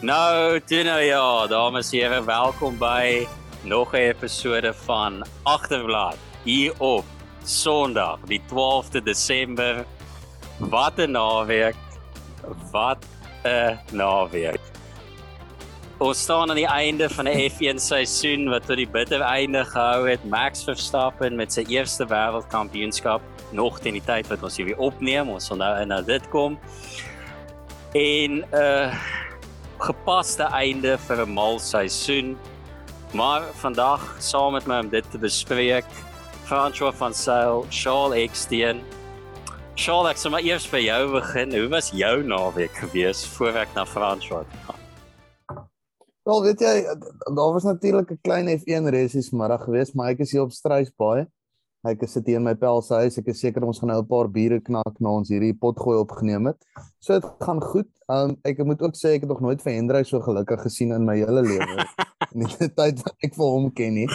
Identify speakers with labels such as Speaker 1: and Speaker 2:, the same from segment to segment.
Speaker 1: Nou, toe nou ja, dames en here, welkom by nog 'n episode van Agterblad hier op Sondag, die 12de Desember. Wat 'n naweek. Wat 'n naweek. Ons staan aan die einde van 'n F1 seisoen wat tot die bitter einde gehou het. Max Verstappen met sy eerste wêreldkampioenskap nog teen die tyd wat ons hier weer opneem. Ons sal nou na dit kom. En uh, gepaste einde vir 'n mal seisoen. Maar vandag saam met my om dit te bespreek, François van Sail, Charles Eksteen. Charles, ek sal maar eers by jou begin. Hoe was jou naweek gewees voor ek na François gaan?
Speaker 2: Wel, weet jy, daar was natuurlik 'n klein F1 races middag geweest, maar ek is hier op Struisbaai. Ek sit hier in my pelse huis. Ek is seker ons gaan nou 'n paar biere knak na ons hierdie potgooi opgeneem het. So dit gaan goed. Um ek moet ook sê ek het nog nooit vir Hendrik so gelukkig gesien in my hele lewe. In die tyd wat ek vir hom ken nie.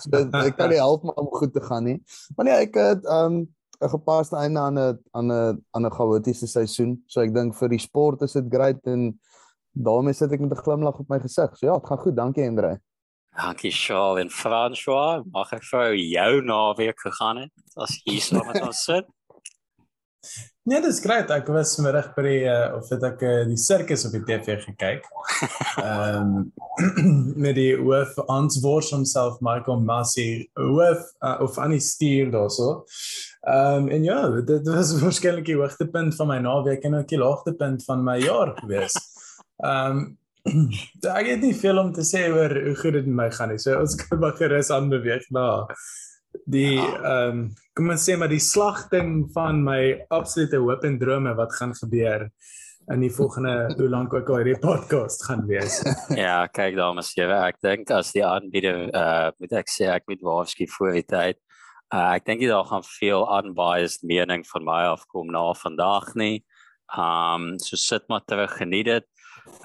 Speaker 2: So ek kan nie help maar om goed te gaan nie. Maar nee, ek het um 'n gepaste einde aan 'n aan 'n aan 'n chaotiese seisoen. So ek dink vir die sport is dit great en daarmee sit ek met 'n glimlag op my gesig. So ja, dit gaan goed. Dankie Hendrik.
Speaker 1: Dankie Charles en François. Mag ek vir jou naweek gegaan het as hier saam met ons sit?
Speaker 3: Nee, dis grait. Ek was vanmiddag by die uh, of het ek uh, die sirkus op die TV gekyk. Ehm um, met die hoof Hans Wors homself Michael Massey hoof uh, of aan die stuur daarso. Ehm um, en ja, dit was waarskynlik die hoogtepunt van my naweek en ook die laagtepunt van my jaar gewees. Ehm um, ek het nie veel om te sê oor hoe goed dit met my gaan nie. So ons kan maar gerus aanbeweeg na die ehm ja. um, kom ons sê maar die slagting van my absolute hoop en drome wat gaan gebeur in die volgende hoe lank ook al hierdie podcast gaan wees.
Speaker 1: ja, kyk dames en here, ek dink as die aanbieder uh moet ek sê ek moet waarskynlik voor die tyd. Uh ek dink jy daar gaan veel unbiased mening van my afkom na vandag nie. Um so sit maar terug geniet dit.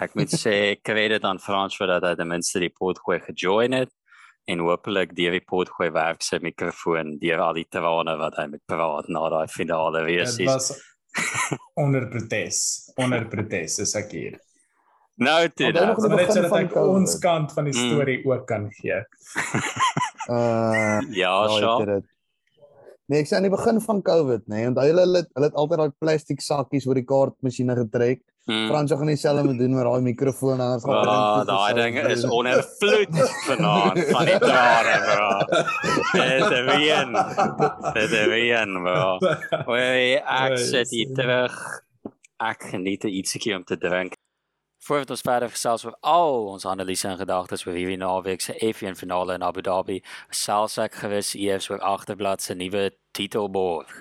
Speaker 1: Ek moet sê credit aan Frans vir dat hy ten minste die potgooi gejoin het en hopelik deur die potgooi werk sy mikrofoon deur al die trane wat hy met praat na daai finale wees.
Speaker 3: Dit was onder protes, onder protes is ek hier.
Speaker 1: Nou toe,
Speaker 3: dan net sodat ek ons kant van die mm. storie mm. ook kan gee.
Speaker 1: uh ja, sure.
Speaker 2: Nee, ek sê aan die begin van COVID, nê, nee, onthou hulle hulle het, het altyd daai plastiek sakkies oor die kaartmasjiene getrek. Hmm. Frans gaan dieselfde moet doen met daai mikrofoon anders
Speaker 1: gaan. Ja, daai ding is onervloed vanaand van die trane, bro. Dit is weer. Dit is weer, bro. Wei, ek sit hier terug. Ek geniet ietsie om te drink. Voordat ons verder gesels oor al ons analise en gedagtes oor hierdie naweek se F1 finale in Abu Dhabi, selfs ek gewis eers oor agterblad se nuwe titelborg.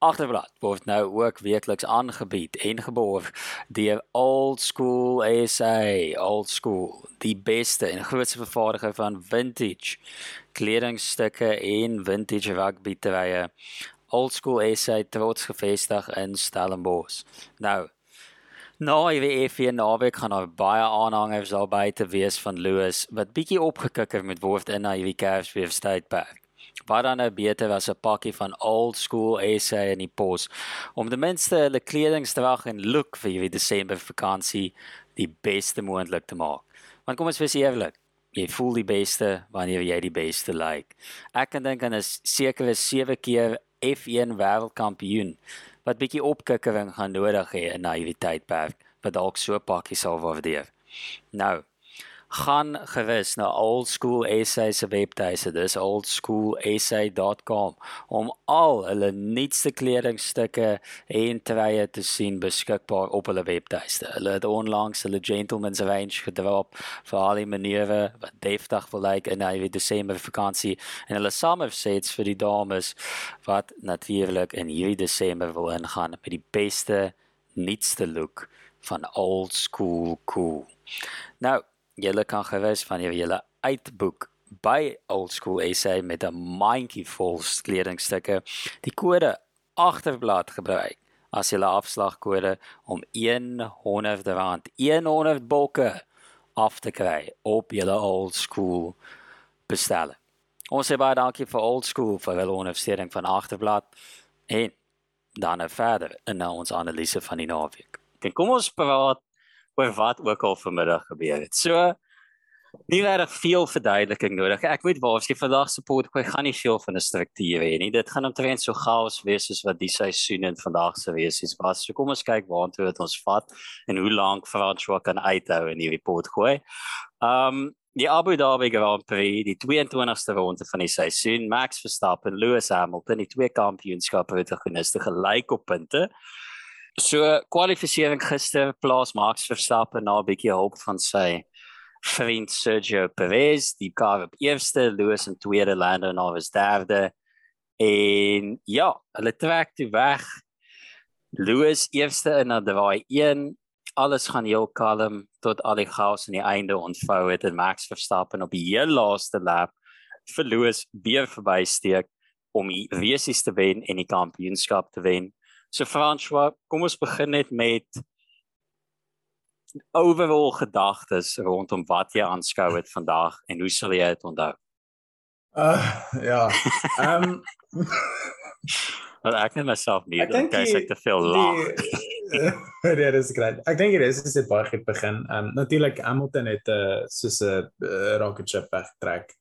Speaker 1: Agterblad word nou ook weekliks aangebied en geborg deur Old School SA, Old School, die beste en grootste vervaardiger van vintage kledingstukke en vintage rugbydrye. Old School SA trots gevestig in Stellenbosch. Nou Nou, die F1 naweek gaan daar baie aanhangers daar buite wees van Lewis wat bietjie opgekikker met word in na hierdie Kersfeestydperk wat dan nou beter was 'n pakkie van old school SA in die pos om ten minste hulle kledingsdrag en look vir hierdie Desember vakansie die beste moontlik te maak. Want kom ons wees eerlik, jy voel die beste wanneer jy die beste lyk. Like. Ek kan dink aan 'n sekere 7 keer F1 wêreldkampioen wat bietjie opkikkering gaan nodig hê in hierdie tydperk wat dalk so pakkie sal waardeer. Nou, gaan gewis na Old School SA se webtuise, dis oldschoolsa.com om al hulle nuutste kledingstukke en treye te sien beskikbaar op hulle webtuiste. Hulle het onlangs hulle gentlemen's range gedrop vir al die maniere wat deftig wil lyk in hierdie Desember vakansie en hulle summer sets vir die dames wat natuurlik in hierdie Desember wil ingaan met die beste nuutste look van old school cool. Nou julle kan gewis wanneer julle uitboek by Old School SA met 'n mandjie vol kledingstukke die kode agterblad gebruik as julle afslagkode om 100 rand 100 bokke af te kry op julle Old School bestelling. Ons sê baie dankie vir Old School vir hulle ondersteuning van agterblad en dan nou verder in ons analise van die naweek. Kom ons praat oor wat ook al vanmiddag gebeur het. So nie regtig veel verduideliking nodig. Ek moet waarsku vandag se potgooi gaan nie veel van 'n struktuur hê nie. Dit gaan omtrent so chaos wees soos wat die seisoen in vandag se wees is. Was so kom ons kyk waartoe dit ons vat en hoe lank François kan uithou in hierdie potgooi. Um die Abu Dhabi Grand Prix, die 22ste ronde van die seisoen, Max Verstappen, Lewis Hamilton, die twee kampioenskappe het gegunste gelyk op punte. So kwalifikasie gister plaas Max Verstappen na 'n bietjie hulp van sy vriend Sergio Perez, die kar op eerste, Lewis in tweede, Lando Norris derde. En ja, hulle trek toe weg. Lewis eerste in na draai 1. Alles gaan heel kalm tot al die chaos aan die einde ontvou het en Max Verstappen op die heel laaste lap vir Lewis weer verbysteek om die race te wen en die kampioenskap te wen. So François, kom ons begin net met overall gedagtes rondom wat jy aanskou het vandag en hoe sal jy dit onthou?
Speaker 3: Uh ja. Ehm um,
Speaker 1: Want ek net myself nie, dan kyk ek te veel lag.
Speaker 3: Ja, dis reg. Ek dink dit is is dit baie goed begin. Ehm um, natuurlik Hamilton het 'n uh, soos 'n uh, rocket ship weggetrek.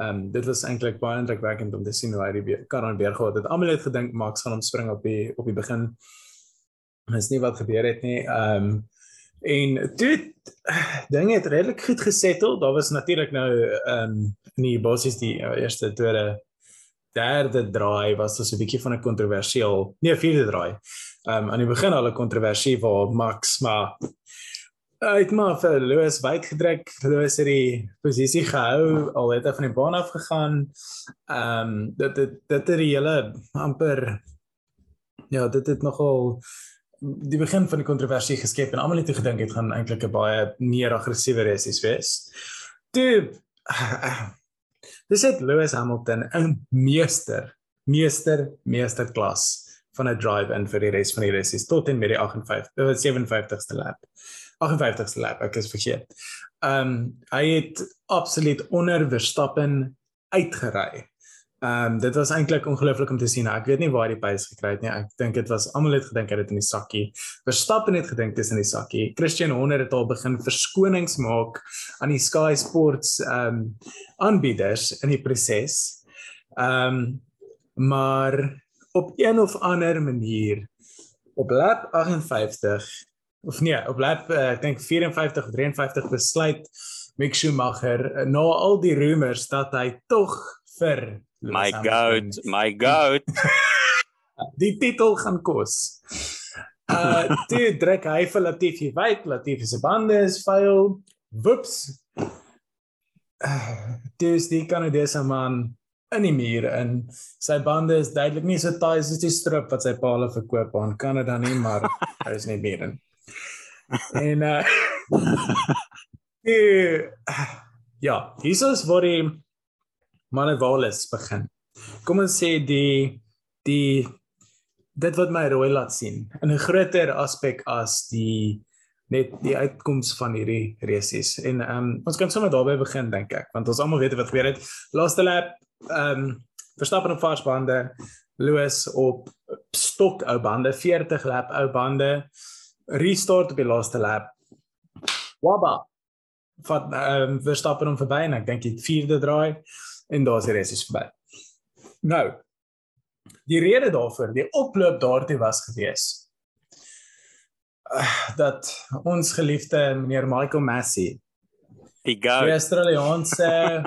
Speaker 3: Ehm um, dit was eintlik baie indrukwekkend om te sien hoe hy die kar aan weer gehad het. Almal het gedink Max gaan hom spring op die op die begin. Dis nie wat gebeur het nie. Ehm um, En toe dinge het redelik goed gesettel. Daar was natuurlik nou ehm um, in die basies die uh, eerste tweede derde draai was dit so 'n bietjie van 'n kontroversieel, nee, vierde draai. Ehm um, aan die begin al 'n kontroversie waar Max maar uit maar vir Lewis wyd gedruk. Lewis het die posisie gehou al het hy van die baan af gegaan. Ehm um, dit dit dit het die hele amper ja, dit het nogal die begin van die kontroversie geskep en almal het gedink dit gaan eintlik 'n baie meer aggressiewe resies wees. Toe Dis het Lewis Hamilton 'n meester, meester, meester klas van 'n drive-in vir die res van die resies tot en met die 58 57ste lap. 58ste lap, ek is vergeet. Ehm um, hy het absoluut onder Verstappen uitgery. Ehm um, dit was eintlik ongelooflik om te sien. Ek weet nie waar hy die pace gekry het nie. Ek dink dit was almal het gedink hy het dit in die sakkie. Verstappen het gedink dit is in die sakkie. Christian Horner het al begin verskonings maak aan die Sky Sports ehm um, aanbieders in die proses. Ehm um, maar op een of ander manier op lap 58 of nee, op lap uh, ek dink 54 of 53 besluit Mick Schumacher uh, na al die rumors dat hy tog vir
Speaker 1: My goat, my goat.
Speaker 3: die titel gaan kos. Uh toe druk hy vir Latifi wyd, Latifi se bande is vuil. Woeps. Uh, dis die Kanadese man in die muur en sy bande is duidelik nie so taai soos die strip wat sy paal verkoop aan Kanada nie, maar hy is nie meer in. En uh die, ja, hier is waar die Manewales begin. Kom ons sê die die dit wat my rooi laat sien in 'n groter aspek as die net die uitkoms van hierdie resies. En ehm um, ons kan sommer daarby begin dink ek, want ons almal weet wat gebeur het. Laaste lap ehm um, Verstappen op varsbande, Lewis op stok ou bande, 40 lap ou bande. Restart op die laaste lap. Waba. Vat ehm um, Verstappen om verby en ek dink die vierde draai en daar's die res is verby. Nou, die rede daarvoor, die oploop daartoe was gewees uh, dat ons geliefde meneer Michael Massey
Speaker 1: die
Speaker 3: Australiese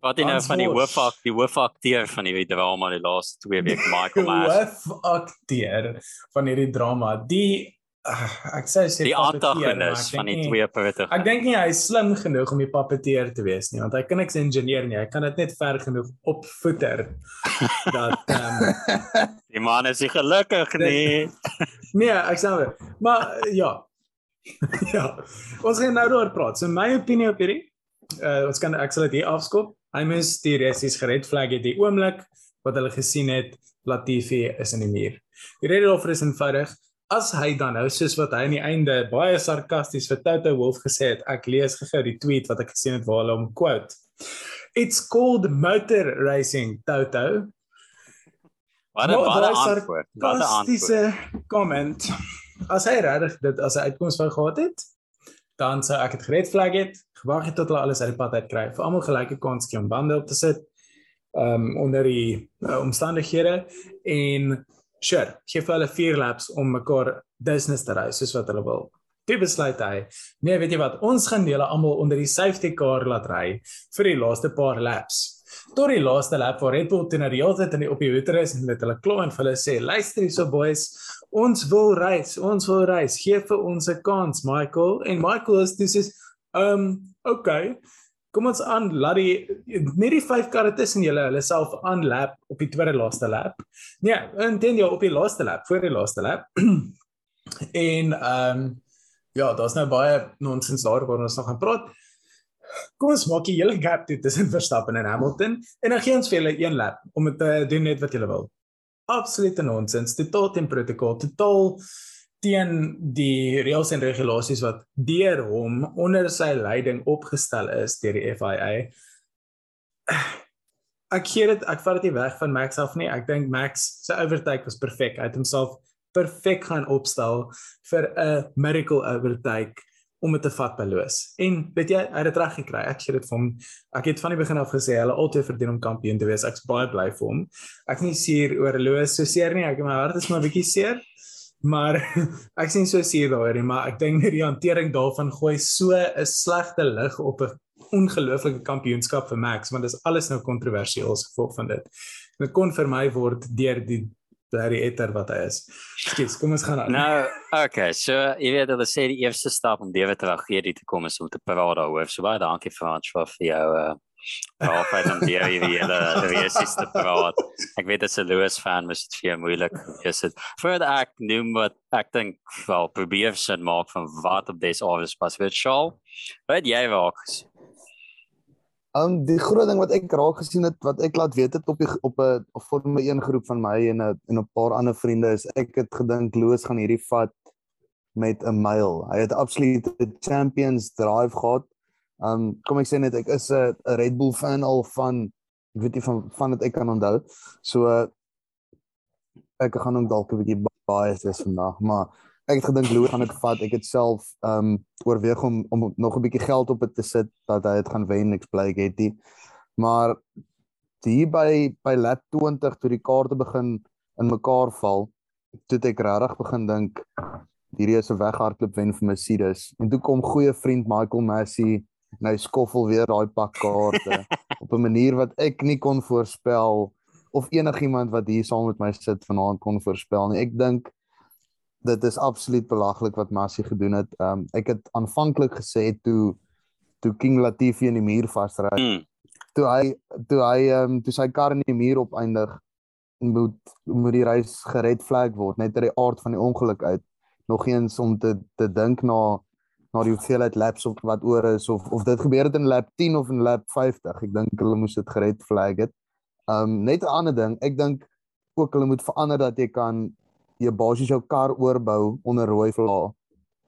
Speaker 1: wat in nou van die hoofak die hoofakteur van hierdie drama die laaste 2 weke Michael
Speaker 3: Massey hoofakteur van hierdie drama die Uh, ek sê sê
Speaker 1: die antagonis van die twee punte.
Speaker 3: Ek dink nie hy is slim genoeg om die pappeteer te wees nie, want hy kan niks ingenieur nie. Hy kan dit net ver genoeg opvoeter dat ehm um,
Speaker 1: die man is gelukkig nie.
Speaker 3: nee, ek sê maar, maar ja. ja. Ons gaan nou oor praat. So my opinie op hierdie uh ons kan ek sal dit hier afskop. Mis die resies gered flag het die oomblik wat hulle gesien het Latifi is in die muur. Die rede daarvoor is eenvoudig as hy dan nou soos wat hy aan die einde baie sarkasties vir Toto Wolf gesê het, ek lees gou die tweet wat ek gesien het waar hulle hom quote. It's called motor racing, Toto.
Speaker 1: Wat 'n wat 'n antwoord. Wat 'n antwoord.
Speaker 3: comment. as hy regtig dit as 'n uitkoms wou gehad het, dan sou ek dit gered flag het, gewag het tot hulle alles uit die pad uit kry. Vir almal gelyke kans om bande op te sit. Um onder die uh, omstandighede en sure, gee vir hulle 4 laps om mekaar business te ry soos wat hulle wil. Toe besluit hy, nee, weet jy wat, ons gaan julle almal onder die safety car laat ry vir die laaste paar laps tot die laaste lap waar Red Bull teen die hele tyd in die op die hoeter is en met hulle kla en vir hulle sê luister hierso boys ons wil reis ons wil reis gee vir ons 'n kans Michael en Michael is dis is um okay kom ons aan laat die net die vyf karre tussen julle hulle self aan lap op die tweede laaste lap. Nee intend jy op die laaste lap voor die laaste lap. En um ja daar's nou baie nonsens daar waar ons nog gaan praat. Kom ons maak die hele gap toe tussen Verstappen en Hamilton en dan gee ons vir hulle een lap om dit te doen net wat hulle wil. Absolute nonsens, totaal teen protokol, totaal teen die reëls en regulasies wat deur hom onder sy leiding opgestel is deur die FIA. Ek gee dit, ek vat dit nie weg van Max af nie. Ek dink Max se overtake was perfek. Hy het homself perfek gaan opstel vir 'n miracle overtake om dit te vat by Loos. En weet jy, hy het dit reg gekry. Ek sê dit hom. Ek het van die begin af gesê hulle altyd verdien om kampioen te wees. Ek's baie bly vir hom. Ek nie seer oor Loos so seer nie. Ek my hart is maar 'n bietjie seer. Maar ek sien so seer daaroor nie, maar ek dink net die hantering daarvan gooi so 'n slegte lig op 'n ongelooflike kampioenskap vir Max, want dit is alles nou kontroversieel as gevolg van dit. Dit kon vir my word deur die Larry Etter wat hy is. Skus, kom ons gaan aan.
Speaker 1: Nou, okay, so jy weet sê die eerste stap om David tragedie te kom is om te praat daaroor. So baie dankie Frans vir jou uh Al feit om die hier die hele reësiste praat. Ek weet is 'n Lewis fan, maar dit vir moeilik. Is dit? Vir ek noem wat ek dink wel probeer sin maak van wat op dese office pas vir Shaw. Wat jy waaks.
Speaker 2: Um die groot ding wat ek raak gesien het wat ek laat weet het op die op 'n of Formule 1 groep van my en 'n en 'n paar ander vriende is ek het gedink Loos gaan hierdie vat met 'n myl. Hy het absoluut 'n champions drive gehad. Um kom ek sê net ek is 'n Red Bull fan al van ek weet nie van van dit ek kan onthou. So ek gaan ook dalk 'n bietjie biased wees vandag, maar ek het gedink Louis gaan dit vat. Ek het self um, oorweeg om om nog 'n bietjie geld op dit te sit dat hy dit gaan wen, ek bly get dit. Maar hier by by lap 20 toe die kaarte begin in mekaar val, toe ek regtig begin dink hierdie is 'n weghardloop wen vir Mercedes. En toe kom goeie vriend Michael Massey hy skoffel weer daai pak kaarte op 'n manier wat ek nie kon voorspel of enigiemand wat hier saam met my sit vanaand kon voorspel nie. Ek dink dit is absoluut belaglik wat Massie gedoen het. Um, ek het aanvanklik gesê toe toe King Latifi in die muur vasry. Mm. Toe hy toe hy um, toe sy kar in die muur opeindig moet moet die reis gered flag word net uit die aard van die ongeluk uit. Nog eens om te te dink na na die hoeveelheid laps of wat oor is of of dit gebeur het in lap 10 of in lap 50. Ek dink hulle moes dit gered flag het. Um, net 'n ander ding, ek dink ook hulle moet verander dat jy kan jy basies jou kar oorbou onder rooi vla.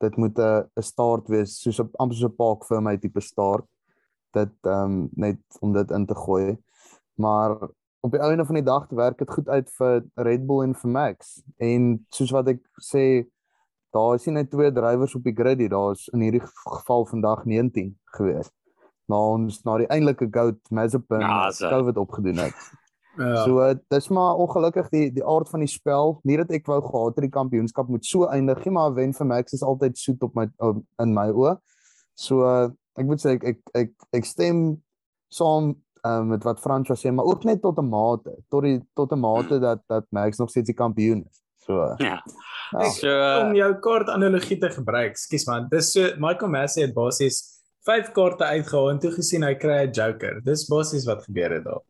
Speaker 2: Dit moet 'n 'n staart wees soos 'n amper so 'n park vir my tipe staart. Dit um, net om dit in te gooi. Maar op die einde van die dag werk dit goed uit vir Red Bull en vir Max. En soos wat ek sê, daar is nie net twee drywers op die grid nie, daar's in hierdie geval vandag 19 gewees. Na ons na die eintlike goat Mazepin ja, COVID opgedoen het. Ja. So dis maar ongelukkig die die aard van die spel. Nie dat ek wou gehad het die kampioenskap moet so eindig nie, maar wen vir Max is altyd soet op my in my oë. So ek moet sê ek ek ek, ek stem saam um, met wat Frans sê, maar ook net tot 'n mate, tot die tot 'n mate hmm. dat dat Max nog steeds die kampioen is. So
Speaker 1: ja. ja.
Speaker 3: So om jou kort analogie te gebruik, skus man. Dis so Michael Massey het basies 5 kaarte uitgehaal en toe gesien hy kry 'n joker. Dis basies wat gebeur het daar.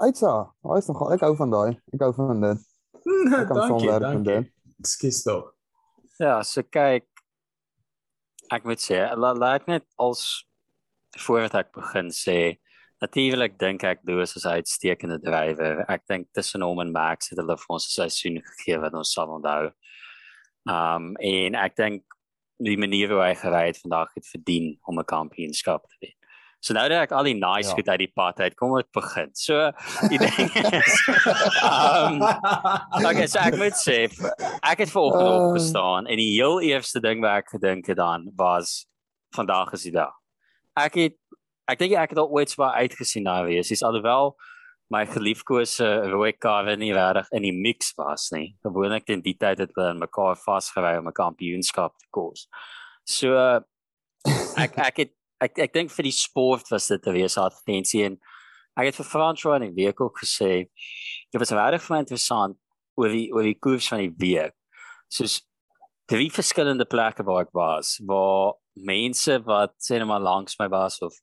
Speaker 2: Uitsa, hy is nogal ek hou van daai. Ek hou van dit.
Speaker 3: Ek kan saamwerk met dit. Ekskuus tog.
Speaker 1: Ja, so kyk ek moet sê, laat laat net als voordat ek begin sê, natuurlik dink ek Louis is 'n uitstekende drywer. Ek dink tussen hom en Max het hulle vir ons 'n seisoen gegee wat ons sal onthou. Um en ek dink die manier hoe hy gery het vandag het verdien om 'n kampioenskap te wen. So nou dat ek al die nice ja. goed uit die pad uit, kom ek begin. So die ding is um okay, so ek moet sê ek het vanoggend uh, opgestaan en die heel eerste ding wat ek gedink het aan was vandag is die dag. Ek het ek dink ek het al ooit so uitgesien daar wees. Dis alhoewel my geliefkose rooi karwe nie regtig in die mix was nie. Gewoonlik in die tyd het hulle mekaar vasgery om 'n kampioenskap te kos. So ek ek het ek ek dink vir die sport was dit 'n wees advertensie en ek het vir François in die week ook gesê dit was regtig vir my interessant oor die oor die koers van die week. Soos drie verskillende plekke waar ek was waar mense wat sê net maar langs my was of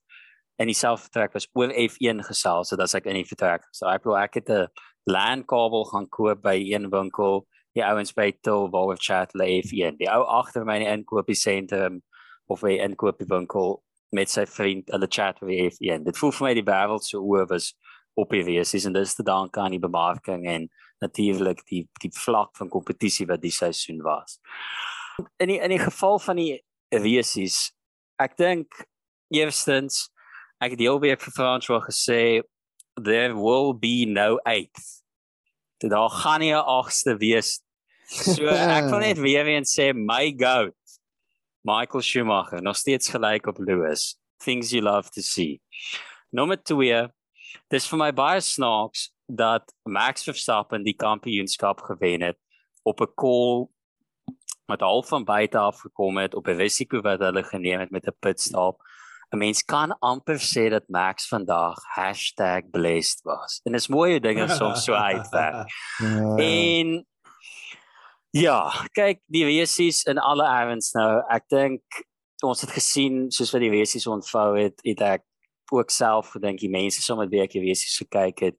Speaker 1: in dieselfde vertrek was oor F1 gesels sodat ek in die vertrek. So ek wou ek het 'n LAN kabel gaan koop by een winkel die ouens by Till we chat live F1. Die ou agter my in die inkopiesentrum of by inkopiewinkel met sy vriend hulle chat oor F1. Dit voel vir my die wêreld so oor was op die wees en dis te danke aan die bemarking en natuurlik die die vlak van kompetisie wat die seisoen was. In die, in die geval van die resies, ek dink eerstens ek het die hele week vir Frans wou gesê there will be no eighth. Dit daar gaan nie 'n agste wees. So ek wil net weer eens sê my goat Michael Schumacher nog steeds gelyk op Lewis. Things you love to see. Nommer 2. Dis vir my baie snaaks dat Max Verstappen die kampioenskap gewen het op 'n call met al van buite af gekom het op 'n risiko wat hulle geneem het met 'n pitstop. 'n Mens kan amper sê dat Max vandag #blessed was. En dit is mooi hoe dinge soms so uitwerk. Ja. en Ja, kyk, die wesies in alle erns nou, ek dink ons het gesien soos wat die wesies ontvou het, het ek ook self gedink die mense sommer weer die wesies gekyk het.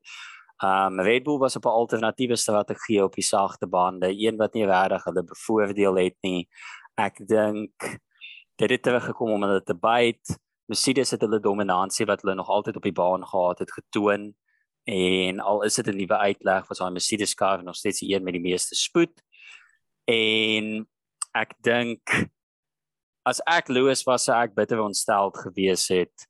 Speaker 1: Um Red Bull was op 'n alternatiewe strategie op die sagte bande, een wat nie regtig hulle bevoordeel het nie. Ek dink dit het teruggekom om hulle te byt. Mercedes het hulle dominansie wat hulle nog altyd op die baan gehad het getoon en al is dit 'n nuwe uitleg was daai Mercedes kar nog steeds die een met die meeste spoed en ek dink as ek Lewis was sou ek bitter ontsteld gewees het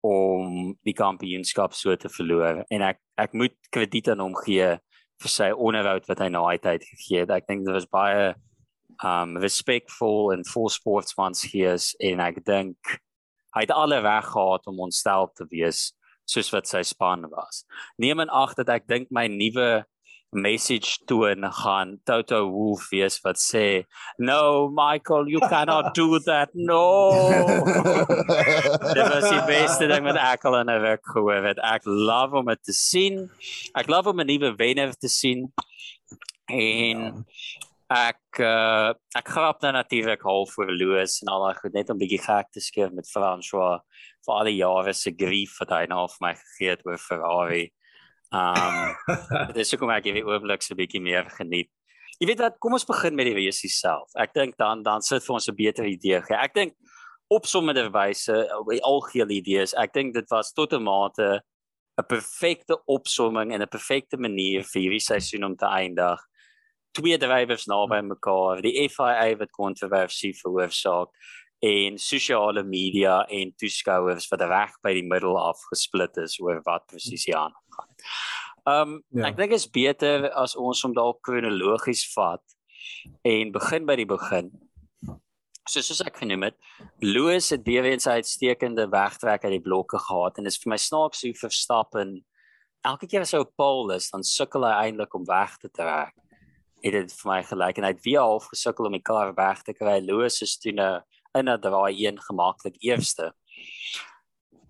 Speaker 1: om die kampioenskap so te verloor en ek ek moet krediet aan hom gee vir sy onderhoud wat hy na hy tyd gegee het. Ek dink dit was baie um respectful en full sportsmansgees en ek dink hy het alle reg gehad om ontstel te wees soos wat sy span was. Neem in ag dat ek dink my nuwe message toon gaan Toto Wolff wees wat sê no Michael you cannot do that no. Dit was die beste ding wat ek al in 'n week gehoor het. Ek love om dit te sien. Ek love om 'n nuwe wenner te sien. En ja. Ek uh, ek grap dan natuurlik half vir Louis en al daai goed net om bietjie gek te skeer met François vir al die jare se grief wat hy nou vir my gegee het oor Ferrari Um dit is hoekom ek hierdie oomblik so bietjie meer geniet. Jy weet wat, kom ons begin met die wesie self. Ek dink dan dan sit vir ons 'n beter idee gee. Ek dink opsommende wyse, die algehele idee is, ek dink dit was tot 'n mate 'n perfekte opsomming en 'n perfekte manier vir hierdie seisoen om te eindig. Twee drywers naby mekaar, die FIA wat kontroversie veroorsaak en sosiale media en toeskouers wat reg by die middel afgesplit is oor wat presies hier aangaan. Um ja. ek dink is beter as ons om dalk kronologies vat en begin by die begin. So soos ek genoem het, Louis het weer eens uitstekende wegtrek uit die blokke gehad en dit is vir my snaaks hoe Verstappen elke keer as hy op pole is, dan sukkel hy eintlik om weg te trek. Het dit vir my gelyk en hy het weer half gesukkel om die kar weg te kry. Louis is toe nou in 'n draai een gemaklik eerste.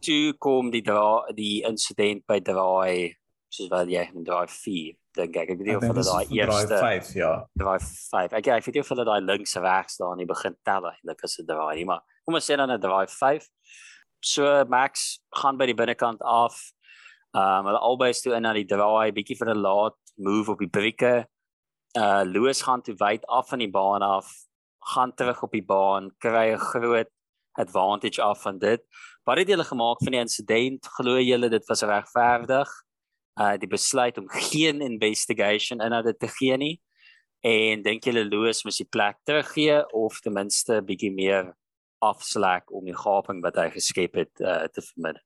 Speaker 1: Toe kom die dra die insident by draai soos wat jy in draai 4 dink ek. Ek weet of hulle daai eerste
Speaker 3: draai 5 ja.
Speaker 1: Draai 5 ek ek weet nie of hulle daai links regs daar in die begin tel eintlik as 'n draai maar kom ons sê dan 'n draai 5 so Max gaan by die binnekant af. Um hulle albei is toe in na die draai bietjie vir 'n laat move op die brieke uh Louis gaan toe wyd af van die baan af gaan terug op die baan, kry 'n groot advantage af van dit. Wat het julle gemaak van die insident? Glo julle dit was regverdig? Uh die besluit om geen investigation in dit te gee nie. En dink julle Louis moes die plek teruggee of ten minste bietjie meer afslek om die gaping wat hy geskep het uh, te verminder.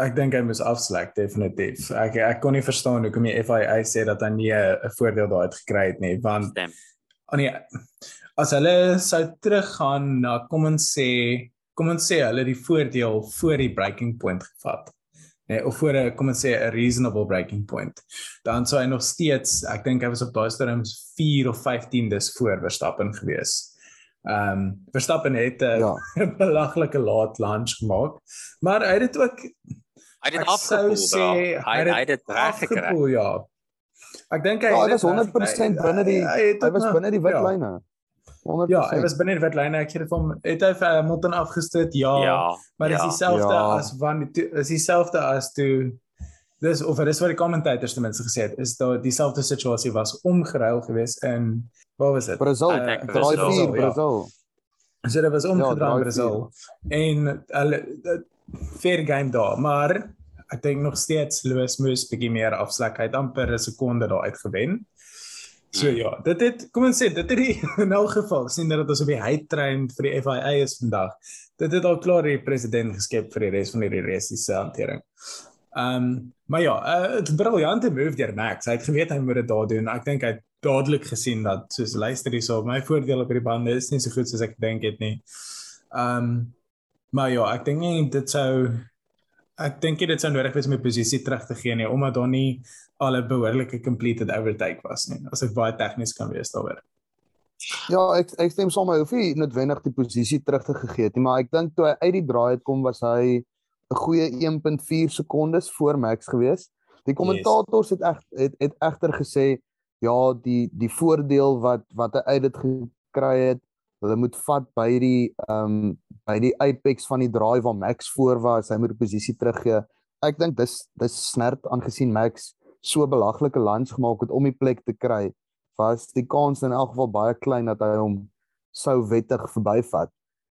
Speaker 3: Ek dink hy moes afslek definitief. Ek ek kon nie verstaan hoekom die FIA sê dat hy nie 'n voordeel daaruit gekry het nie, want
Speaker 1: Stem.
Speaker 3: oh nee, as hulle sou teruggaan na kom ons sê, kom ons sê hulle die voordeel voor die breaking point gevat. Nee, of voor 'n kom ons sê 'n reasonable breaking point. Dan sou hy nog steeds, ek dink hy was op daai stadium 4 of 15 dis voor Verstappen gewees. Ehm um, Verstappen het 'n
Speaker 2: Ja.
Speaker 3: belaglike laat launch gemaak, maar hy het dit ook
Speaker 1: Hy het dit
Speaker 3: Ek sou
Speaker 1: afgepoel.
Speaker 3: sê,
Speaker 1: bro. Hy
Speaker 3: hy het
Speaker 1: hy het dit reg gekry.
Speaker 3: afgepoel, ja. Ek dink hy
Speaker 2: Ja, hy
Speaker 3: het
Speaker 2: was
Speaker 3: dit
Speaker 2: 100%
Speaker 3: reg-
Speaker 2: binne die
Speaker 3: het
Speaker 2: hy
Speaker 3: ook
Speaker 2: was binne die wit
Speaker 3: ja.
Speaker 2: lyne. 100%.
Speaker 3: Ja, hy was binne die wit lyne. Ek het dit van het hy vir Hamilton afgestoot. Ja.
Speaker 1: Ja.
Speaker 3: maar dis
Speaker 1: ja.
Speaker 3: dieselfde
Speaker 2: Ja.
Speaker 3: as van is dieselfde as toe dis of dis wat die kommentators ten minste gesê het, is dat dieselfde situasie was omgeruil geweest in waar was dit?
Speaker 2: Brazil,
Speaker 1: Ek dink
Speaker 2: draai
Speaker 1: Brazil,
Speaker 2: 4
Speaker 3: ja.
Speaker 2: Brazil.
Speaker 3: So dit was omgedraai
Speaker 2: draai
Speaker 3: in Brazil. En hulle dit- fair game daar, maar ek dink nog steeds Lewis moes bietjie meer afslek. Hy het amper 'n sekonde daar uit gewen. So ja, dit het kom ons sê dit het die in elk geval sien dat ons op die high train vir die FIA is vandag. Dit het al klaar die president geskep vir die res van die resiese hantering. Ehm um, maar ja, uh, 'n briljante move deur Max. Hy het geweet hy moet dit daar doen. Ek dink hy het dadelik gesien dat soos luister hierso, my voordeel op hierdie bande is nie so goed soos ek dink het nie. Ehm um, maar ja, ek dink nie dit sou ek dink dit sou nodig wees om die posisie terug te gee nie omdat daar nie al 'n behoorlike completed overtake was nie. As ek baie tegnies kan wees daaroor.
Speaker 2: Ja, ek ek stem saam, hy hoef nie noodwendig die posisie terug te gegee het nie, maar ek dink toe hy uit die draai het kom was hy 'n goeie 1.4 sekondes voor Max gewees. Die kommentators het eg het het egter gesê ja, die die voordeel wat wat hy uit dit gekry het, hulle moet vat by die ehm um, by die apex van die draai waar Max voor was, hy moet die posisie teruggee. Ek dink dis dis snert aangesien Max so belaglike lands gemaak het om die plek te kry was die kans in elk geval baie klein dat hy hom sou wettig verbyvat.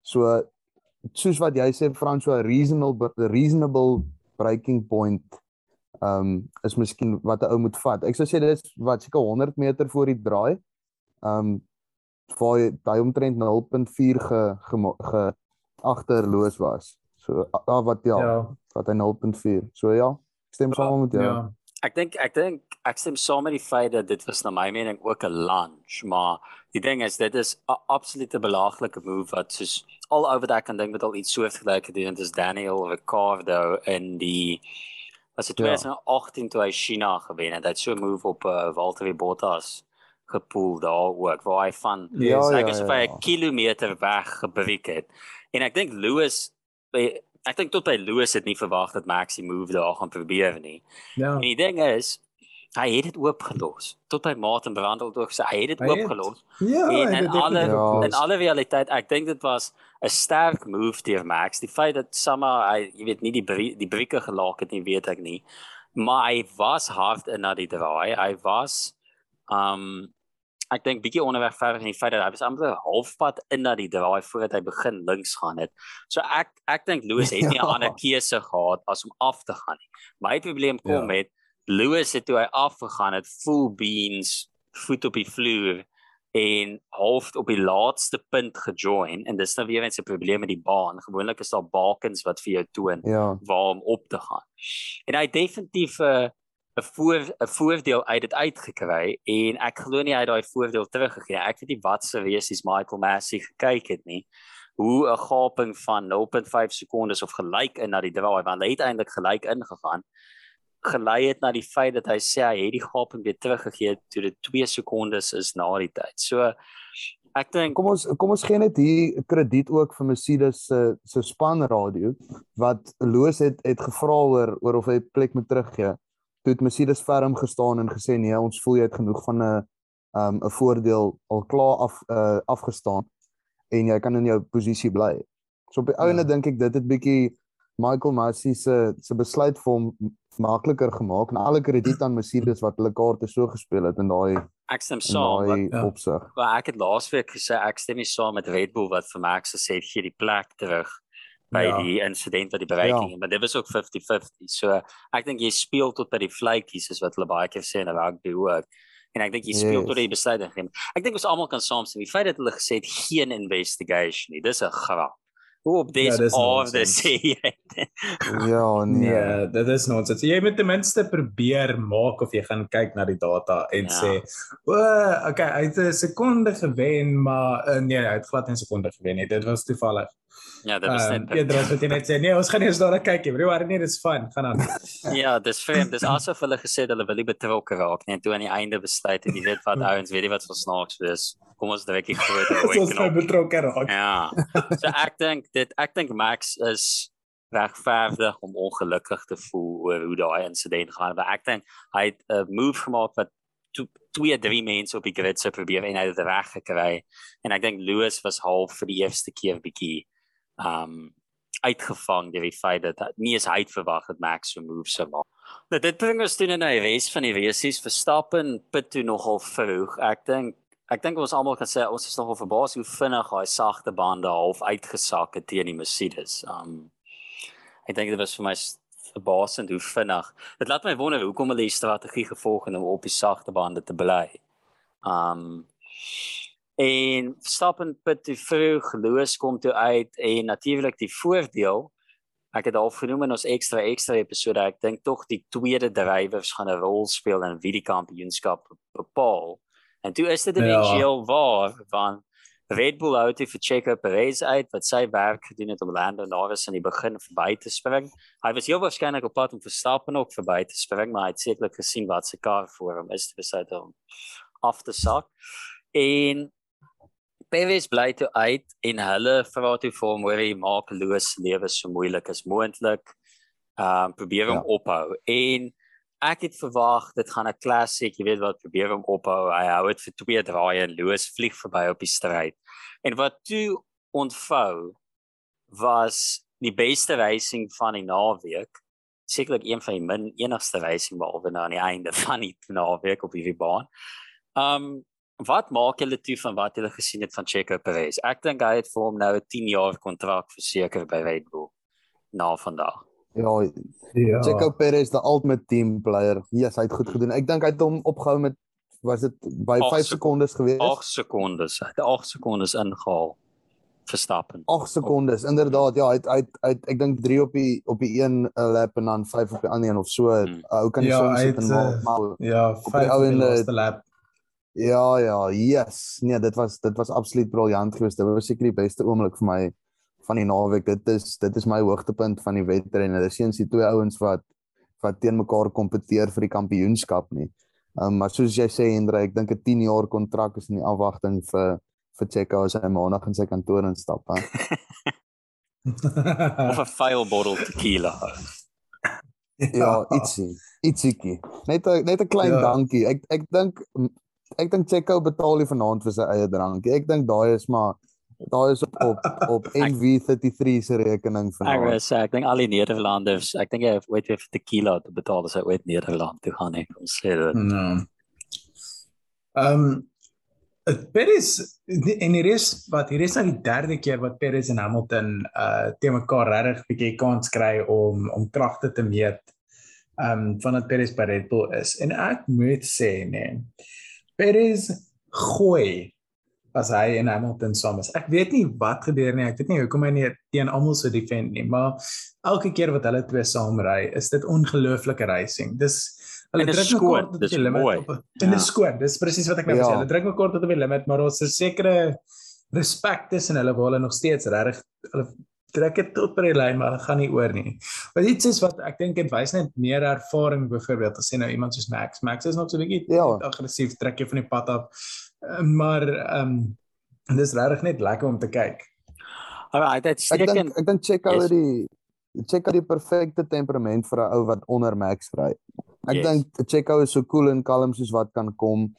Speaker 2: So soos wat jy sê Frans, so 'n reasonable reasonable breaking point ehm um, is miskien wat 'n ou moet vat. Ek sou sê dis wat seker 100 meter voor die draai. Ehm um, waar hy omtrent 0.4 ge, ge, ge agterloos was. So ah, wat ja, ja, wat hy 0.4. So ja, ek stem saam met jou. Ja.
Speaker 1: Ek dink ek dink ek stem saam met die feit dat dit was na my mening ook 'n lunch, maar die ding is dit is 'n absolute belaglike move wat soos al oor daai kan dink met al iets soortgelyk gedoen het as Daniel Ricciardo in die was dit 2018 ja. toe hy China gewen het. Hy het so 'n move op uh, Valtteri Bottas gepoel daar ook waar hy van
Speaker 2: Ja,
Speaker 1: so
Speaker 2: ja,
Speaker 1: ek is
Speaker 2: ja,
Speaker 1: of hy
Speaker 2: ja.
Speaker 1: 'n kilometer weg gebreek het. En ek dink Lewis by ek dink tot by Lewis het nie verwag dat Max die move daar gaan probeer nie.
Speaker 3: Ja.
Speaker 1: En die ding is hy het dit oopgelos. Tot by Martin Brandel toe gesê hy het dit
Speaker 3: Hy
Speaker 1: oopgelos.
Speaker 3: Ja,
Speaker 1: En
Speaker 3: hy
Speaker 1: in alle-
Speaker 2: Ja.
Speaker 1: In alle realiteit, ek dink dit was 'n sterk move deur Max. Die feit dat Sama hy jy weet nie die brie, die brieke gelaak het nie, weet ek nie. Maar hy was hard in na die draai. Hy was um ek dink bietjie onderweg verder in die feit dat hy was amper halfpad in na die draai voordat hy begin links gaan het. So ek ek dink Lewis het nie 'n
Speaker 2: Ja.
Speaker 1: ander keuse gehad as om af te gaan nie. My probleem kom
Speaker 3: Ja.
Speaker 1: met Lewis het toe hy afgegaan het full beans voet op die vloer en half op die laaste punt gejoin en dis nou weer eens 'n probleem met die baan. Gewoonlik is daar bakens wat vir jou toon
Speaker 2: Ja.
Speaker 1: waar om op te gaan. En hy definitief 'n 'n voor 'n voordeel uit dit uitgekry en ek glo nie hy het daai voordeel teruggegee. Ek weet nie wat se resies Michael Massey gekyk het nie. Hoe 'n gaping van 0.5 sekondes of gelyk in na die draai want hy het eintlik gelyk ingegaan gelei het na die feit dat hy sê hy het die gaping weer teruggegee toe dit 2 sekondes is na die tyd. So ek dink
Speaker 2: Kom ons kom ons gee net hier krediet ook vir Mercedes se se spanradio wat Loos het het gevra oor oor of hy plek moet teruggee. Toe het Mercedes ferm gestaan en gesê nee, ons voel jy het genoeg van 'n um 'n voordeel al klaar af uh, afgestaan en jy kan in jou posisie bly. So op die
Speaker 3: Ja.
Speaker 2: ouene dink ek dit het bietjie Michael Massey se se besluit vir hom makliker gemaak en alle krediet aan Mercedes wat hulle kaarte so gespeel het in daai
Speaker 1: ek stem saam.
Speaker 2: daai
Speaker 3: ja.
Speaker 2: opsig.
Speaker 1: Maar ek het laasweek gesê ek stem nie saam met Red Bull wat vir Max gesê het gee die plek terug by
Speaker 3: Ja.
Speaker 1: die insident wat die bereiking
Speaker 2: Ja.
Speaker 1: het, maar dit was ook 50-50. So ek dink jy speel tot by die vletjies is wat hulle baie keer sê in rugby ook. En ek dink jy speel yes. tot die besluit geneem. Ek dink ons almal kan saamstem die feit dat hulle gesê het geen investigation nie. Dis 'n grap. Hoe op dis ja, of the sê
Speaker 2: Ja, nee.
Speaker 3: nee, dit is nonsens. Jy moet ten minste probeer maak of jy gaan kyk na die data en ja. sê, "O, okay, hy het 'n sekonde gewen, maar uh, nee, hy het glad 'n sekonde gewen nie. Dit was toevallig."
Speaker 1: Ja, dit was net.
Speaker 3: Ja, dit was net sê, nee, ons gaan eers daar kyk, bro. Maar nee, dis fun. Gaan aan.
Speaker 1: ja, dis vreemd. Dis asof hulle gesê hulle wil nie betrokke raak nie en toe aan die einde besluit het jy weet wat ouens, weet jy wat vir snaaks is. Kom ons direk hier groot
Speaker 3: en ons moet betrokke raak.
Speaker 1: Ja. So ek dink dit ek dink Max is regverdig om ongelukkig te voel oor hoe daai insident gaan. Maar ek dink hy het 'n move gemaak wat twee drie mense op die grid se probeer en hy het dit reg gekry. En ek dink Lewis was half vir die eerste keer bietjie um uitgevang deur die feit dat nie eens hy het verwag dat Max so move sou maak. Nou dit bring ons toe na die res van die resies Verstappen pit toe nogal vroeg. Ek dink ek dink ons almal kan sê ons is nogal verbaas hoe vinnig hy sagte bande half uitgesak het teen die Mercedes. Um ek dink dit was vir my verbasend hoe vinnig. Dit laat my wonder hoekom hulle die strategie gevolg het om op die sagte bande te bly. Um en Verstappen pit toe vroeg, Lewis kom toe uit en natuurlik die voordeel ek het al genoem in ons ekstra ekstra episode ek dink tog die tweede drywers gaan 'n rol speel in wie die kampioenskap bepaal. En toe is dit in ja. Waar van Red Bull uit vir Checo Perez uit wat sy werk gedoen het om Lando Norris aan die begin verby te spring. Hy was heel waarskynlik op pad om Verstappen ook verby te spring, maar hy het sekerlik gesien wat sy kar voor hom is te besluit om af te sak. En Perez bly toe uit en hulle vra toe vir hom hoe hy maak se lewe so moeilik as moontlik. Ehm um, probeer hom ja. ophou en ek het verwag dit gaan 'n klassiek, jy weet wat probeer hom ophou. Hy hou dit vir twee draaie en Lewis vlieg verby op die stryd. En wat toe ontvou was die beste racing van die naweek. Sekerlik een van die min enigste racing behalwe nou aan die einde van die naweek op hierdie baan. Um wat maak julle toe van wat julle gesien het van Checo Perez? Ek dink hy het vir hom nou 'n 10 jaar kontrak verseker by Red Bull na vandag.
Speaker 2: Ja, ja. Checo Perez the ultimate team player. Yes, hy het goed gedoen. Ek dink hy het hom opgehou met was dit by 5 sekondes gewees?
Speaker 1: 8 sekondes. Hy het 8 sekondes ingehaal. Verstappen.
Speaker 2: 8 sekondes. Inderdaad, ja, hy het uit uit ek dink 3 op die op die een lap en dan 5 op die ander een of so. Hmm. Ou kan nie
Speaker 3: ja,
Speaker 2: soms sit en
Speaker 3: maak
Speaker 2: maar
Speaker 3: ja, 5 op die laaste lap.
Speaker 2: Ja ja, yes. Nee, dit was dit was absoluut briljant geweest. Dit was seker die beste oomblik vir my van die naweek. Dit is dit is my hoogtepunt van die wedren. Is eens die twee ouens wat wat teen mekaar kompeteer vir die kampioenskap nie. Um, maar soos jy sê Hendrik, ek dink 'n 10 jaar kontrak is in die afwagting vir vir Checo as hy maandag in sy kantoor instap, hè.
Speaker 1: of 'n fail bottle tequila.
Speaker 2: ja, ietsie, ietsiekie. Net 'n net 'n klein ja. dankie. Ek ek dink ek dink Checo betaal nie vanaand vir sy eie drankie. Ek dink daai is maar daai is op op, op NV33 se rekening vanaand.
Speaker 1: Ek sê ek dink al die Nederlanders, ek dink jy het ooit vir tequila te betaal as hy ooit Nederland toe gaan nie. Kom sê dit.
Speaker 3: Ja. Ehm Perez en hier is wat hier is nou die derde keer wat Perez en Hamilton uh te mekaar regtig bietjie kans kry om om kragte te meet. Ehm um, vandat Perez by Red Bull is. En ek moet sê nee. Perez gooi as hy en Hamilton saam is. Ek weet nie wat gebeur nie. Ek weet nie hoekom hy nie teen almal so defend nie, maar elke keer wat hulle twee saam ry, is dit ongelooflike racing. Dis hulle druk mekaar tot die limit. En dit is skoon. Dis presies wat ek nou ja. sê. Hulle druk mekaar tot op die limit, maar ons is sekere respek tussen hulle waar hulle nog steeds regtig hulle trek dit tot by die lyn maar dit gaan nie oor nie. Maar iets is wat ek dink dit wys net meer ervaring byvoorbeeld as jy nou iemand soos Max. Max is nog so 'n bietjie ja. aggressief, trek jy van die pad af. Ehm, maar ehm um, dis regtig net lekker om te kyk.
Speaker 1: Alright, dit
Speaker 2: steek in. Ek dink check out die check out die perfekte temperament vir 'n ou wat onder Max ry. Ek yes. dink check out is so cool en kalm soos wat kan kom.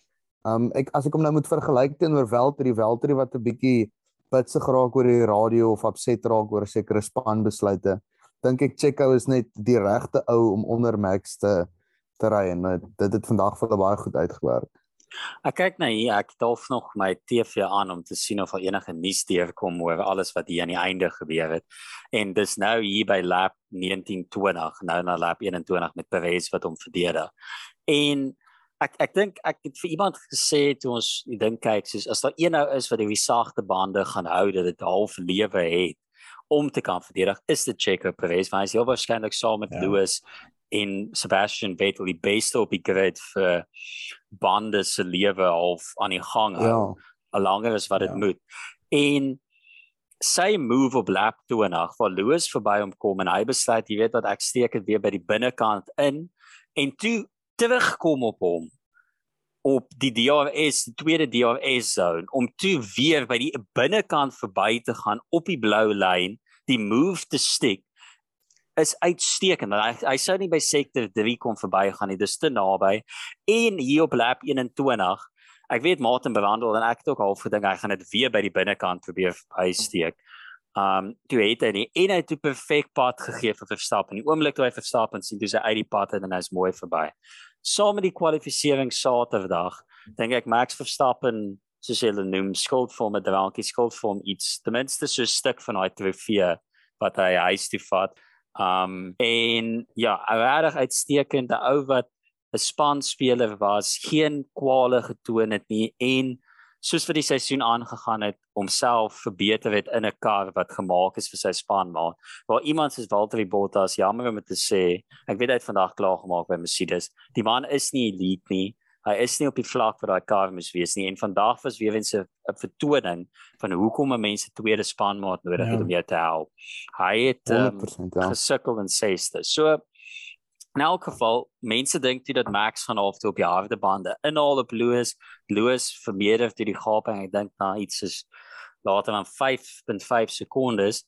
Speaker 2: Ehm um, ek as ek hom nou moet vergelyk teenoor Valtteri, Valtteri wat 'n bietjie bitsig raak oor die radio of opset raak oor sekere spanbesluite. Dink ek Checo is net die regte ou om onder Max te te ry en dit het vandag vir hulle baie goed uitgewerk.
Speaker 1: Ek kyk nou hier, ek dalk nog my TV aan om te sien of daar enige nuus deurkom oor alles wat hier aan die einde gebeur het. En dis nou hier by lap 1920, nou na lap 21 met Perez wat hom verdedig. En ek ek dink ek het vir iemand gesê toe ons die ding kyk soos as daar een nou is wat die sagte bande gaan hou dat dit half lewe het om te kan verdedig is dit Checo Perez want hy is heel waarskynlik saam met ja. Lewis en Sebastian Vettel die beste op die grid vir bande se lewe half aan die gang hou ja. langer as wat dit ja. moet en sy move op lap 20 waar Lewis verby hom kom en hy besluit jy weet wat ek steek dit weer by die binnekant in en toe terugkom op hom op die DRS die tweede DRS zone om toe weer by die binnekant verby te gaan op die blou lyn die move te stick is uitstekend hy, hy sou nie by sector 3 kon verbygaan nie dis te naby en hier op lap 21 ek weet Martin bewandel en ek het ook al gedink hy gaan dit weer by die binnekant probeer uitsteek. Um toe het hy nie en hy het 'n perfek pad gegee vir Verstappen. Die oomblik toe hy Verstappen sien, dis hy uit die pad en hy's mooi verby. Saam met die kwalifikasie Saterdag, dink ek Max Verstappen soos hulle noem skuld vir 'n drankie skuld vir iets ten minste so 'n stuk van daai trofee wat hy huis toe vat. Um en ja, regtig uitstekend, 'n ou wat 'n spanspeler was, geen kwale getoon het nie en soos vir die seisoen aangegaan het homself verbeter het in 'n kar wat gemaak is vir sy span maar waar iemand soos Valtteri Bottas jammer om te sê ek weet hy het vandag klaar gemaak by Mercedes die man is nie elite nie hy is nie op die vlak vir daai kar moes wees nie en vandag was weer eens 'n vertoning van hoekom 'n mens 'n tweede spanmaat nodig het ja. om jou te help hy het um, ja. gesukkel in sesde so In elk geval, mense dink dit dat Max gaan half toe op die harde bande inhaal op Lewis. Lewis vermeerder dit die gaping. Ek dink na iets is later dan 5.5 sekondes.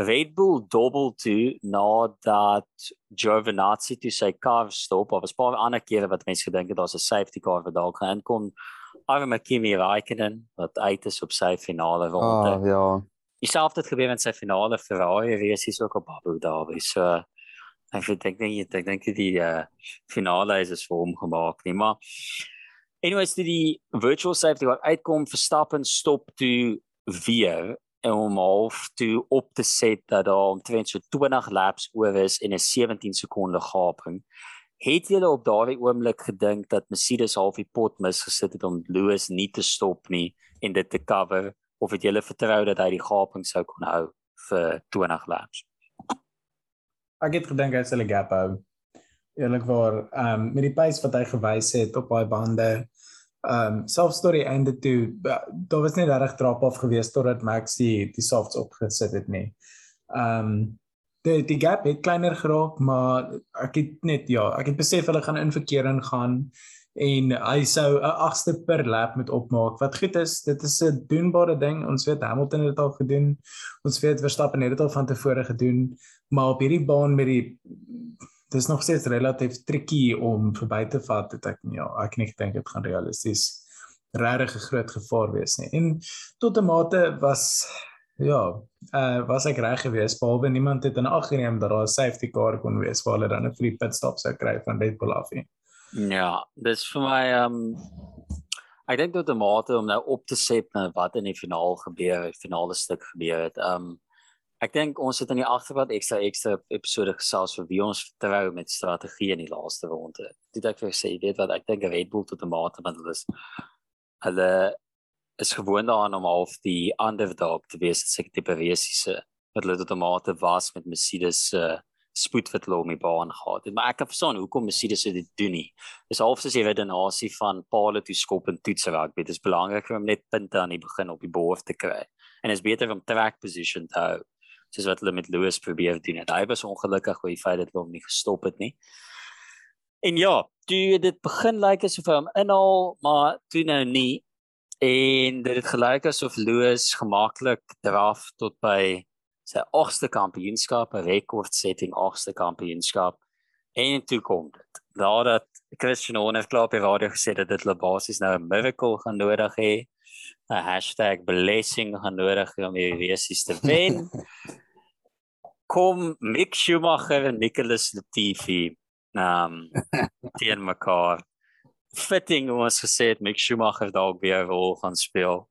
Speaker 1: Red Bull double toe nadat Giovinazzi toe sy kar stop. Daar was 'n paar ander kere wat mense gedink het daar's 'n safety car wat dalk gaan kom. Arme Kimi Raikkonen wat uit is op sy finale ronde.
Speaker 2: Ah, ja.
Speaker 1: Dieselfde het gebeur met sy finale Ferrari race hier ook op Abu Dhabi. So Ek weet ek dink ek dink die uh, finale is vir hom gemaak nie, maar anyways die, die virtual safety wat uitkom verstappen stop toe weer en om half toe op te set dat daar omtrent so 20 laps oor is en 'n 17 sekonde gaping. Het julle op daardie oomblik gedink dat Mercedes half die pot misgesit het om Lewis nie te stop nie en dit te cover of het julle vertrou dat hy die gaping sou kon hou vir 20 laps?
Speaker 3: Ek het gedink hy sal 'n gap hou. Eerlikwaar, ehm um, met die pace wat hy gewys het op daai bande, ehm um, self story einde toe, daar was net reg drop off geweest totdat Max die die softs opgesit het nie. Ehm um, die die gap het kleiner geraak, maar ek het net ja, ek het besef hulle gaan in verkeer ingaan en hy sou 'n agste per lap moet opmaak. Wat goed is, dit is 'n doenbare ding. Ons weet Hamilton het dit al gedoen. Ons weet Verstappen het dit al van tevore gedoen maar op hierdie baan met die dis nog steeds relatief tricky om verby te vat het ek ja ek nie gedink dit gaan realisties regtig 'n groot gevaar wees nie en tot 'n mate was ja uh, was ek reg geweest behalwe niemand het in ag geneem dat daar 'n safety car kon wees waar hulle dan 'n free pit stop sou kry van Red Bull af nie
Speaker 1: ja dis vir my um ek dink tot 'n mate om nou op te set na wat in die finaal gebeur het finale stuk gebeur het um Ek dink ons het in die agterpad ekstra ekstra episode gesels vir wie ons vertrou met strategie in die laaste ronde. Dit ek vir sê, weet wat ek dink Red Bull tot 'n mate want hulle is hulle is gewoond daaraan om half die underdog te wees, seker tipe resiese wat hulle tot 'n mate was met Mercedes se uh, spoed wat hulle om die baan gehad het. Maar ek kan verstaan hoekom Mercedes dit doen nie. Dis half soos jy weet 'n nasie van paal toe skop en toets raak. Dit is belangriker om net punte aan die begin op die bord te kry. En is beter om track position te hou soos wat hulle met Lewis probeer doen het. Hy was ongelukkig oor die feit dat hulle hom nie gestop het nie. En ja, toe dit begin lyk like asof hy hom inhaal, maar toe nou nie. En dit het gelyk asof Lewis gemaklik draf tot by sy agste kampioenskap, 'n rekord-setting agste kampioenskap. En toe kom dit. Nadat Christian Horner klaar by radio gesê het dat dit basies nou 'n miracle gaan nodig hê. 'n #blessing gaan nodig hê om hierdie resies te wen. kom Mick Schumacher en Nicholas Latifi um teen mekaar. Fitting ons gesê het Mick Schumacher dalk weer 'n rol gaan speel.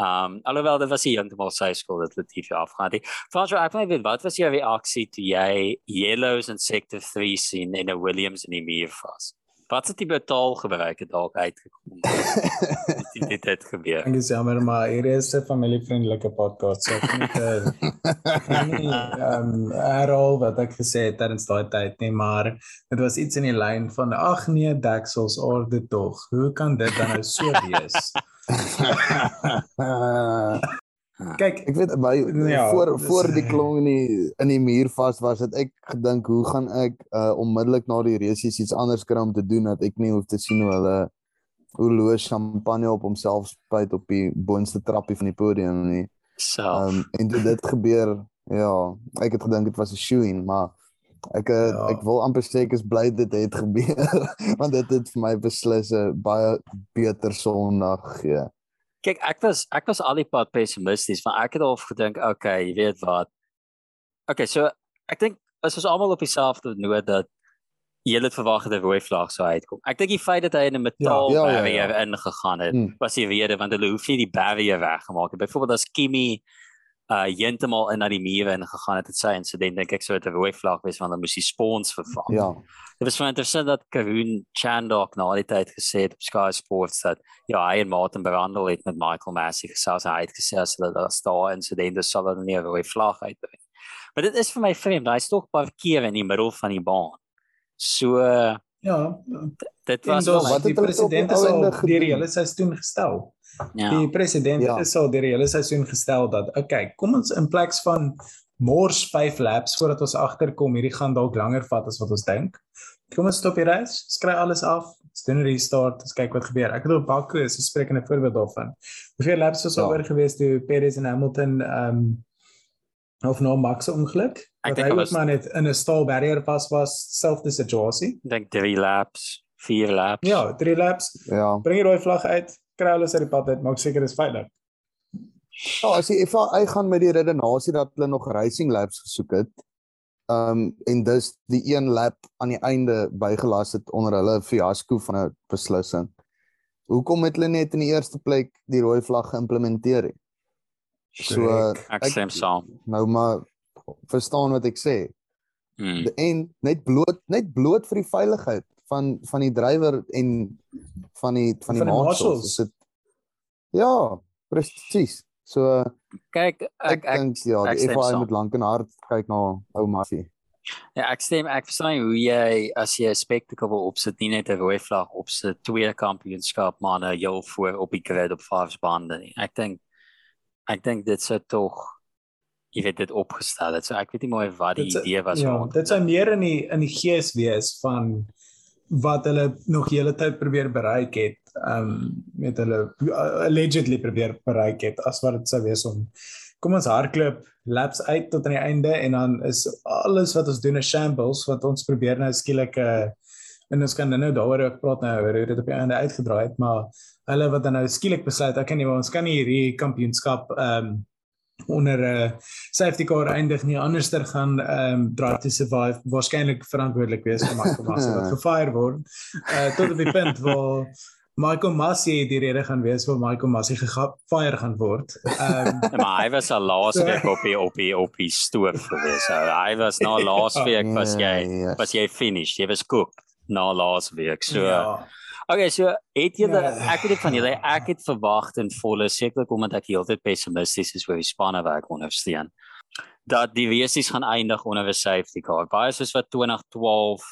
Speaker 1: Um alhoewel dit was 'n heeltemal sy skuld dat Latifi afgaan het. Frans, ek wil weet wat was jou reaksie toe jy Yellows in Sector 3 sien en 'n Williams in die muur vas? Wat het die betaal gebruik het dalk uitgekom? dit dit het gebeur.
Speaker 3: Ek is jammer maar hier is 'n familievriendelike podcast. So ek moet eh ehm herhaal wat ek gesê het tydens daai tyd nie, maar dit was iets in die lyn van ag nee, deksels orde tog. Hoe kan dit dan nou so wees? Kyk,
Speaker 2: ek weet by
Speaker 3: Ja,
Speaker 2: voor
Speaker 3: dis-
Speaker 2: voor die klong in die in die muur vas was het ek gedink hoe gaan ek uh, onmiddellik na die resies iets anders kry om te doen dat ek nie hoef te sien hoe hulle hoe Loos champagne op homself spuit op die boonste trappie van die podium nie.
Speaker 1: So.
Speaker 2: Um en toe dit gebeur, ja, ek het gedink dit was 'n shoe-in, maar ek ja.
Speaker 3: Ja.
Speaker 2: ek wil amper sê ek is bly dit het gebeur want dit het vir my beslis 'n baie beter Sondag gegee.
Speaker 1: Kyk, ek was ek was al die pad pessimisties, want ek het al gedink, okay, jy weet wat. Okay, so ek dink as ons almal op dieselfde noot dat jy het verwag dat 'n rooi vlag sou uitkom. Ek dink die feit dat hy in 'n metaal
Speaker 2: Ja, ja, ja, ja.
Speaker 1: barrier ingegaan het,
Speaker 2: Hmm.
Speaker 1: was die rede want hulle hoef nie die barrier weggemaak het. Byvoorbeeld as Kimi uh heeltemal in na die mure ingegaan het, het sy insident dink ek sou dit 'n rooi vlag wees want dan moes die spawns vervang.
Speaker 2: Ja.
Speaker 1: Dit was interessant dat Karun Chandok na die tyd gesê het op Sky Sports dat ja, hy en Martin Brandel het met Michael Massey gesels en hy het gesê as hulle daar staan insidente sal hulle nie 'n rooi vlag uitbring. Maar dit is vir my vreemd, hy's tog parkeer in die middel van die baan. So
Speaker 3: ja,
Speaker 1: dit was
Speaker 3: dus,
Speaker 2: wat
Speaker 3: die president is al deur die hele seisoen gestel.
Speaker 1: ja.
Speaker 3: Die president
Speaker 2: Ja.
Speaker 3: is al deur die hele seisoen gestel dat okay, kom ons in plek van mors 5 laps voordat ons agterkom, hierdie gaan dalk langer vat as wat ons dink. Kom ons stop die reis, skry alles af, ons doen 'n restart, ons kyk wat gebeur. Ek het op Baku is 'n sprekende voorbeeld daarvan. Hoeveel laps was
Speaker 2: Ja.
Speaker 3: oor gewees toe Perez en Hamilton ehm um, of nou Max se ongeluk?
Speaker 1: Dink
Speaker 3: hy ook
Speaker 1: was-
Speaker 3: maar net in 'n staal barrier vas was, selfde situasie.
Speaker 1: Ek dink 3 laps, 4 laps.
Speaker 3: Ja, 3 laps,
Speaker 2: Ja.
Speaker 3: bring die rooi vlag uit, kry alles uit die pad uit, maak seker dis veilig.
Speaker 2: Ja, as jy effe uitgaan met die redenasie dat hulle nog racing laps gesoek het, um en dus die een lap aan die einde bygelas het onder hulle fiasco van 'n beslissing. Hoekom het hulle net in die eerste plek die rooi vlag geïmplementeer? nie? So
Speaker 3: Korrek.
Speaker 1: ek stem saam.
Speaker 2: nou maar verstaan wat ek sê.
Speaker 1: Hmm.
Speaker 2: De- En net bloot net bloot vir die veiligheid van van die drywer en van die van die
Speaker 3: die.
Speaker 2: Is dit Ja, presies. So
Speaker 1: Kyk,
Speaker 2: ek,
Speaker 1: ek ek
Speaker 2: dink ja,
Speaker 1: ek
Speaker 2: die
Speaker 1: saam.
Speaker 2: moet lank en hard kyk na ou Massie.
Speaker 1: Ja, ek stem ek verstaan hoe jy as jy 'n spektakel wil opsit nie net 'n rooi vlag opsit tweede kampioenskap maar nou heel voor op die grid op vyf bande nie. Ek dink ek dink dit sou tog jy weet dit opgestel het. So ek weet nie mooi wat die
Speaker 3: Dit
Speaker 1: idee was
Speaker 3: Ja,
Speaker 1: rond.
Speaker 3: dit sou meer in die in die gees wees van wat hulle nog hele tyd probeer bereik het, um met hulle allegedly probeer bereik het as wat dit sou wees om kom ons hardloop laps uit tot aan die einde en dan is alles wat ons doen 'n shambles wat ons probeer nou skielik 'n uh, en ons kan nou daaroor ook praat nou oor hoe dit op die einde uitgedraai het, maar hulle wat dan nou skielik besluit, ek kan nie, ons kan nie hierdie kampioenskap um onder 'n uh, safety car eindig nie anderster gaan ehm um, Drive to Survive waarskynlik verantwoordelik wees vir Michael Massey wat gefire word uh, tot op die punt waar Michael Massey die rede gaan wees waar Michael Massey gefire gaan word. Ehm um,
Speaker 1: Ja, maar hy was al laas
Speaker 3: So-
Speaker 1: week op die op die op die stoof gewees. So, hy was na laas
Speaker 3: Ja.
Speaker 1: week was jy was jy finished. Jy was cooked na laas week. So
Speaker 3: ja,
Speaker 1: Okay, so het julle
Speaker 3: Ja.
Speaker 1: ek weet dit van julle ek het verwag en volle sekerlik omdat ek heeltyd pessimisties is oor die spanne ek ondersteun dat die Wesies gaan eindig onder 'n safety car. Baie soos wat 2012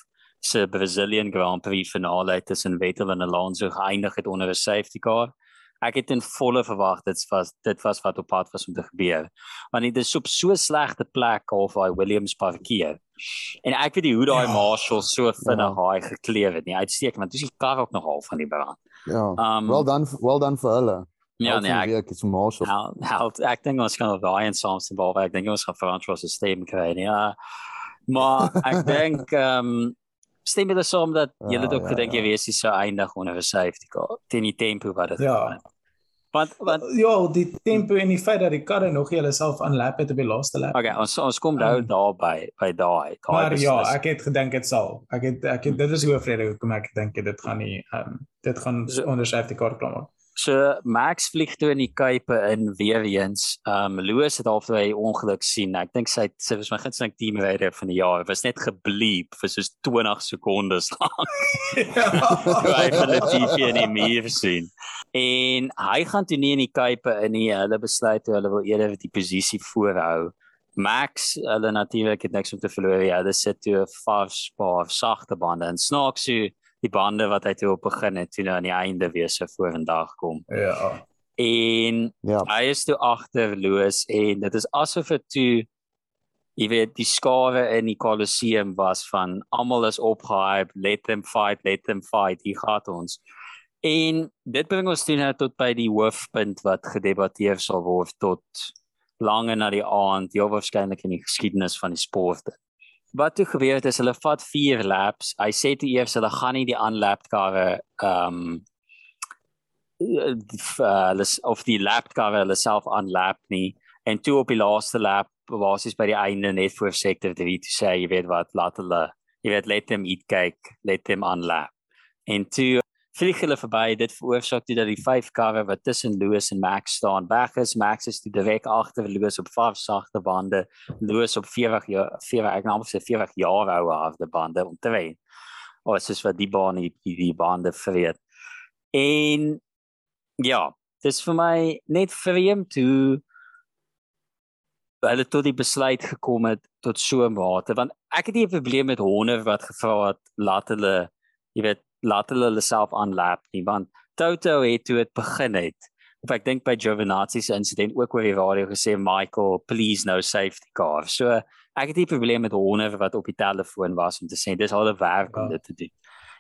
Speaker 1: se Brazilian Grand Prix finale het tussen Vettel en Alonso geëindig het onder 'n safety car. Ek het in volle verwag dit was dit was wat op pad was om te gebeur. Want dit is op so slegte plek of hy Williams parkeer. En ek weet nie hoe daai
Speaker 3: Ja.
Speaker 1: marshal so vinnig daai gekleer het nie. Uitstekend, want dis die kar ook nog half van die brand.
Speaker 2: Ja.
Speaker 1: Um
Speaker 2: Wel dan wel dan vir hulle.
Speaker 1: ja nee, ek
Speaker 2: die week is Marshall.
Speaker 1: hel, hel, ek dink ons op daai en saamste bal ek dink ons gaan Frans se stem kry. nie. Ja. Maar ek dink ehm um, stem julle saam dat
Speaker 2: Ja,
Speaker 1: julle het ook
Speaker 2: ja,
Speaker 1: gedink
Speaker 2: ja.
Speaker 1: jy weet jy sou eindig onder 'n safety car teen die tempo wat dit
Speaker 3: Ja.
Speaker 1: Want want
Speaker 3: ja, die tempo en die feit dat die karre nog nie hulle self aanlap het op die laaste lap.
Speaker 1: okay, ons ons kom nou
Speaker 3: Um,
Speaker 1: daarby by daai.
Speaker 3: Maar ja,
Speaker 1: beslissing.
Speaker 3: ek het gedink dit sal. Ek het ek het dit is hoe vrede hoekom ek dink dit gaan nie ehm um, dit gaan
Speaker 1: So-
Speaker 3: onder safety car klaar maak.
Speaker 1: So Max vlieg toe in die Kaap in weer eens. Um Loos het al twee ongeluk sien. Ek dink sy sy was my gunsteling team rider van die jaar. Was net gebleep vir soos 20 sekondes lank. Hy het die TV in die muur sien. En hy gaan toe nie in die Kaap in nie. Hulle besluit toe hulle wil eerder die posisie voorhou. Max, hulle natuurlik het niks om te verloor. Ja, hulle sit toe 'n fast spa, sagte bande en snaaks so die bande wat hy toe op begin het toe nou aan die einde weer so vorendag kom.
Speaker 3: Ja.
Speaker 1: En
Speaker 2: Ja.
Speaker 1: hy is toe agterloos en dit is asof dit toe jy weet die skare in die Colosseum was van almal is opgehype, let them fight, let them fight, hier gaan ons. En dit bring ons toe nou tot by die hoofpunt wat gedebatteer sal word tot lange na die aand, ja waarskynlik in die geskiedenis van die sport. Wat toe gebeur het is hulle vat 4 laps. Hy sê toe eers hulle gaan nie die unlapped karre ehm um, hulle of die lapped karre hulle self unlap nie en toe op die laaste lap basies by die einde net voor sector 3 toe sê jy weet wat laat hulle jy weet let them eat cake, let them unlap. En toe vlieg hulle verby dit veroorsaak dit dat die vyf karre wat tussen Loos en Max staan weg is. Max is die direk agter Loos op vyf sagte bande. Loos op 40 jaar 40 ek nou sê 40 jaar ou harde bande om te wen. Of oh, soos wat die baan die, die, die bande vreet. En ja dis vir my net vreemd hoe hulle tot die besluit gekom het tot so 'n mate want ek het nie 'n probleem met honde wat gevra het laat hulle jy weet laat hulle hulle self aanlap nie want Toto het toe dit begin het. Of ek dink by Giovinazzi se insident ook oor die radio gesê Michael please no safety car. So ek het nie probleem met honde wat op die telefoon was om te sê dis 'n werk om
Speaker 3: Ja.
Speaker 1: dit te doen.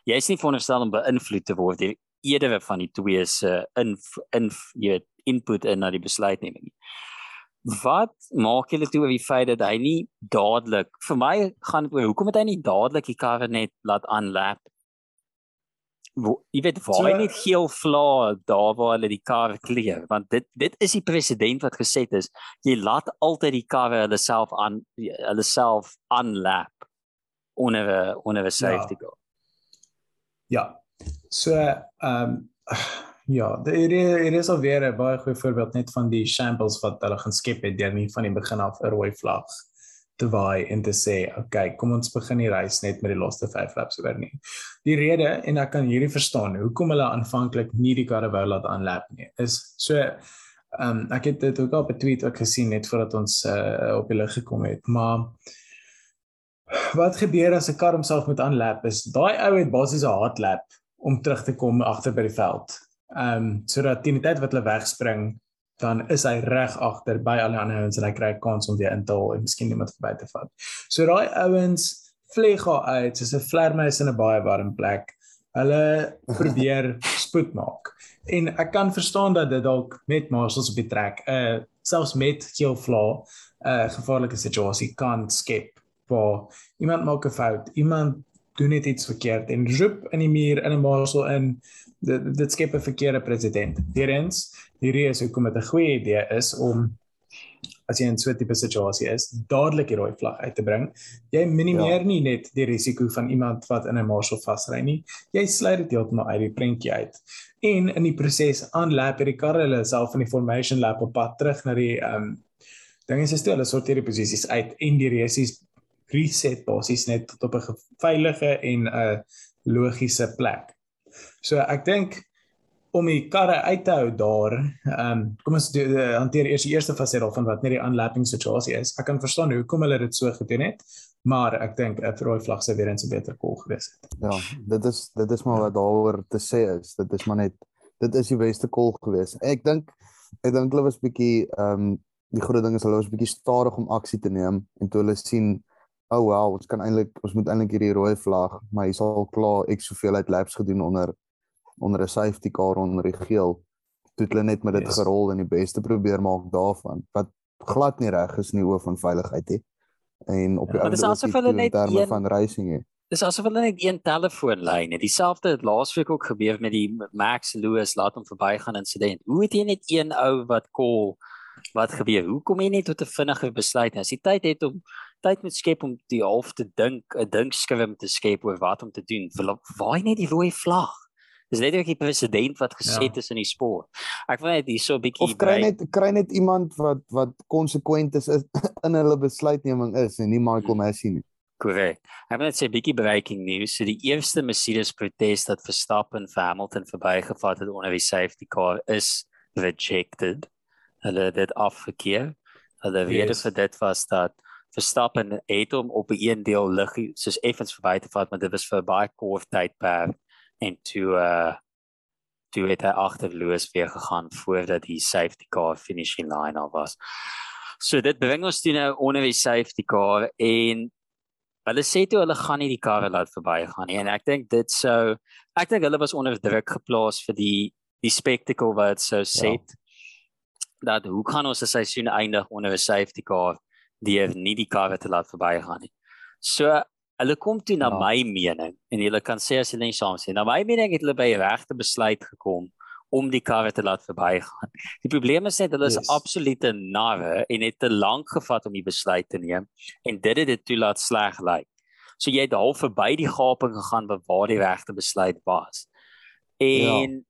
Speaker 1: Jy is nie veronderstel om beïnvloed te word deur eerder van die twee se in in jy weet input in na die besluitneming nie. Wat maak julle toe oor die feit dat hy nie dadelik vir my gaan oor hoekom het hy nie dadelik die karre net laat aanlap jy weet waar
Speaker 3: So-
Speaker 1: net geel vla daar waar hulle die karre kleer want dit dit is die president wat gesê het is jy laat altyd die karre hulle self aan hulle self aanlap onder 'n onder 'n safety car.
Speaker 3: Ja. So ehm um, ja, dit dit is alweer 'n baie goeie voorbeeld net van die shambles wat hulle gaan skep het deur nie van die begin af 'n rooi vlag te waai en te sê, "Oké, okay, kom ons begin die reis net met die laaste 5 laps oor nie." Die rede en ek kan hierdie verstaan hoekom hulle aanvanklik nie die wou laat aanlap nie. Is so ehm um, ek het dit ook op 'n tweet ook gesien net voordat ons uh, op die lig gekom het, maar wat gebeur as 'n kar homself moet aanlap is daai ou het basies 'n hard lap om terug te kom agter by die veld. Ehm um, sodat teen die tyd wat hulle wegspring, dan is hy reg agter by al die ander ouens en hy kry 'n kans om weer in te haal en miskien iemand verby te vat. So daai ouens vlieg al uit soos 'n vlermuis in 'n baie warm plek. Hulle probeer spoed maak. En ek kan verstaan dat dit dalk met marshals op die trek, uh selfs met geel vla, 'n uh, gevaarlike situasie kan skep waar iemand maak 'n fout, iemand doen net iets verkeerd en roep in die muur in 'n marshal in dit dit skep 'n verkeerde president. Deurens, hierdie is hoekom dit 'n goeie idee is om as jy in so 'n tipe situasie is, dadelik die rooi vlag uit te bring. Jy minimeer ja. nie net die risiko van iemand wat in 'n marshal vasry nie. Jy sluit dit heeltemal uit die prentjie uit. En in die proses aanlap hierdie karre hulle self in die formation lap op pad terug na die ehm um, ding is stel hulle sorteer die posisies uit en die resies reset basies net tot op 'n veilige en 'n logiese plek. So ek dink om die karre uit te hou daar, ehm um, kom ons do, uh, hanteer eers die eerste faset daarvan wat net die unlapping situasie is. Ek kan verstaan hoekom hulle dit so gedoen het, maar ek dink 'n rooi vlag sou weer eens 'n beter call gewees het.
Speaker 2: Ja, dit is dit is maar wat daaroor te sê is. Dit is maar net dit is die beste call gewees. Ek dink ek dink hulle was bietjie ehm um, die groot ding is hulle was bietjie stadig om aksie te neem en toe hulle sien oh wow, ons kan eintlik ons moet eintlik hierdie rooi vlag, maar hy sal klaar ek soveel uit laps gedoen onder onder 'n safety car onder die geel. Toe het hulle net met dit
Speaker 3: Yes.
Speaker 2: gerol en die beste probeer maak daarvan wat glad nie reg is die oë van veiligheid hè. En op die
Speaker 3: Ja,
Speaker 1: maar dis
Speaker 2: ouende
Speaker 1: asof
Speaker 2: nie
Speaker 1: hulle net
Speaker 2: terme
Speaker 1: een-
Speaker 2: van racing hè.
Speaker 1: Dis asof hulle net een telefoonlyn het. Dieselfde het laasweek ook gebeur met die Max Lewis laat hom verbygaan insident. Hoe het jy net een ou wat call wat gebeur? Hoe kom jy net tot 'n vinnige besluit? As jy tyd het om tyd moet skep om die half te dink, 'n dinkskrim te skep oor wat om te doen. Waai net die rooi vlag. Dis letterlik die president wat geset
Speaker 3: Ja.
Speaker 1: is in die sport. Ek wil net hierso 'n bietjie
Speaker 2: Of kry net kry net iemand wat wat konsekwent is is- in hulle besluitneming is en nie Michael
Speaker 1: Hmm.
Speaker 2: Massey nie.
Speaker 1: Korrek. Ek wil net sê 'n bietjie breaking news. So die eerste Mercedes protes dat Verstappen vir Hamilton verbygevat het onder die safety car is rejected. Hulle het dit afgekeur. Hulle rede
Speaker 3: Yes.
Speaker 1: vir dit was dat Verstappen het hom op 'n een deel liggie soos effens verby te vat, maar dit was vir 'n baie kort tydperk. En toe uh toe het hy agterloos weer gegaan voordat die safety car finishing line al was. So dit bring ons toe nou onder die safety car en hulle sê toe hulle gaan nie die karre laat verbygaan nie. En ek dink dit sou ek dink hulle was onder druk geplaas vir die die spektakel wat sou set dat hoe kan ons 'n seisoen eindig onder 'n safety car deur nie die karre te laat verbygaan nie. So hulle kom toe na
Speaker 2: Ja.
Speaker 1: my mening en jy kan sê as jy nie saamstem na my mening het hulle by regte besluit gekom om die karre te laat verbygaan. Die probleem is net hulle is
Speaker 3: Yes.
Speaker 1: absolute narre en het te lank gevat om die besluit te neem en dit het dit toe laat sleg lyk. So jy het half verby die gaping gegaan waar die regte besluit was. En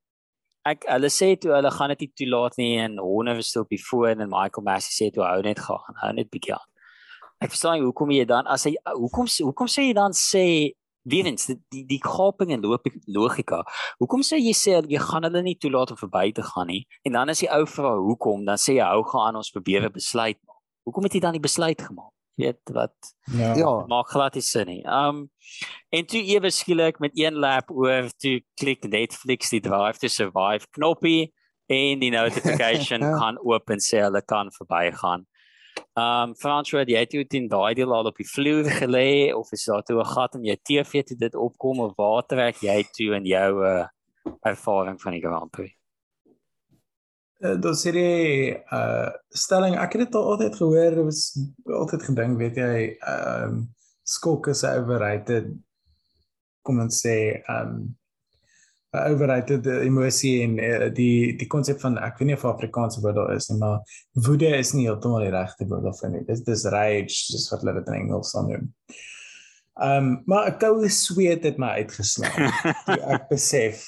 Speaker 1: ek hulle sê toe hulle gaan dit nie toelaat nie en Horner was op die foon en Michael Massey sê toe hou net gaan, hou net bietjie aan. Ek verstaan nie hoekom jy dan as hy hoekom hoekom sê jy dan sê Wiens die die, die gaping en logika, logika. Hoekom sê jy sê jy gaan hulle nie toelaat om verby te gaan nie en dan as die ou vra hoekom dan sê jy hou gaan aan ons probeer 'n besluit maak. Hoekom het jy dan die besluit gemaak? Weet wat
Speaker 3: Ja.
Speaker 2: Ja,
Speaker 1: maak glad nie sin nie. Um en toe ewe skielik met een lap oor toe klik Netflix die drive to survive knoppie en die notification gaan oop en sê hulle kan verbygaan. Um François, jy het toe teen daai deel al op die vloer gelê of is daar toe 'n gat in jou TV toe dit opkom of waar trek jy toe in jou uh, ervaring van die Grand Prix?
Speaker 3: Dis hierdie uh stelling ek het dit al altyd gehoor, was altyd gedink, weet jy, ehm um, skok is 'n overrated kom ons sê ehm um, 'n overrated emosie en uh, die die konsep van ek weet nie of Afrikaanse woord daar is nie, maar woede is nie heeltemal die regte woord daarvoor nie. Dis dis rage, dis wat hulle dit in Engels sal noem. Ehm um, maar 'n koue sweet het my uitgeslaan ek besef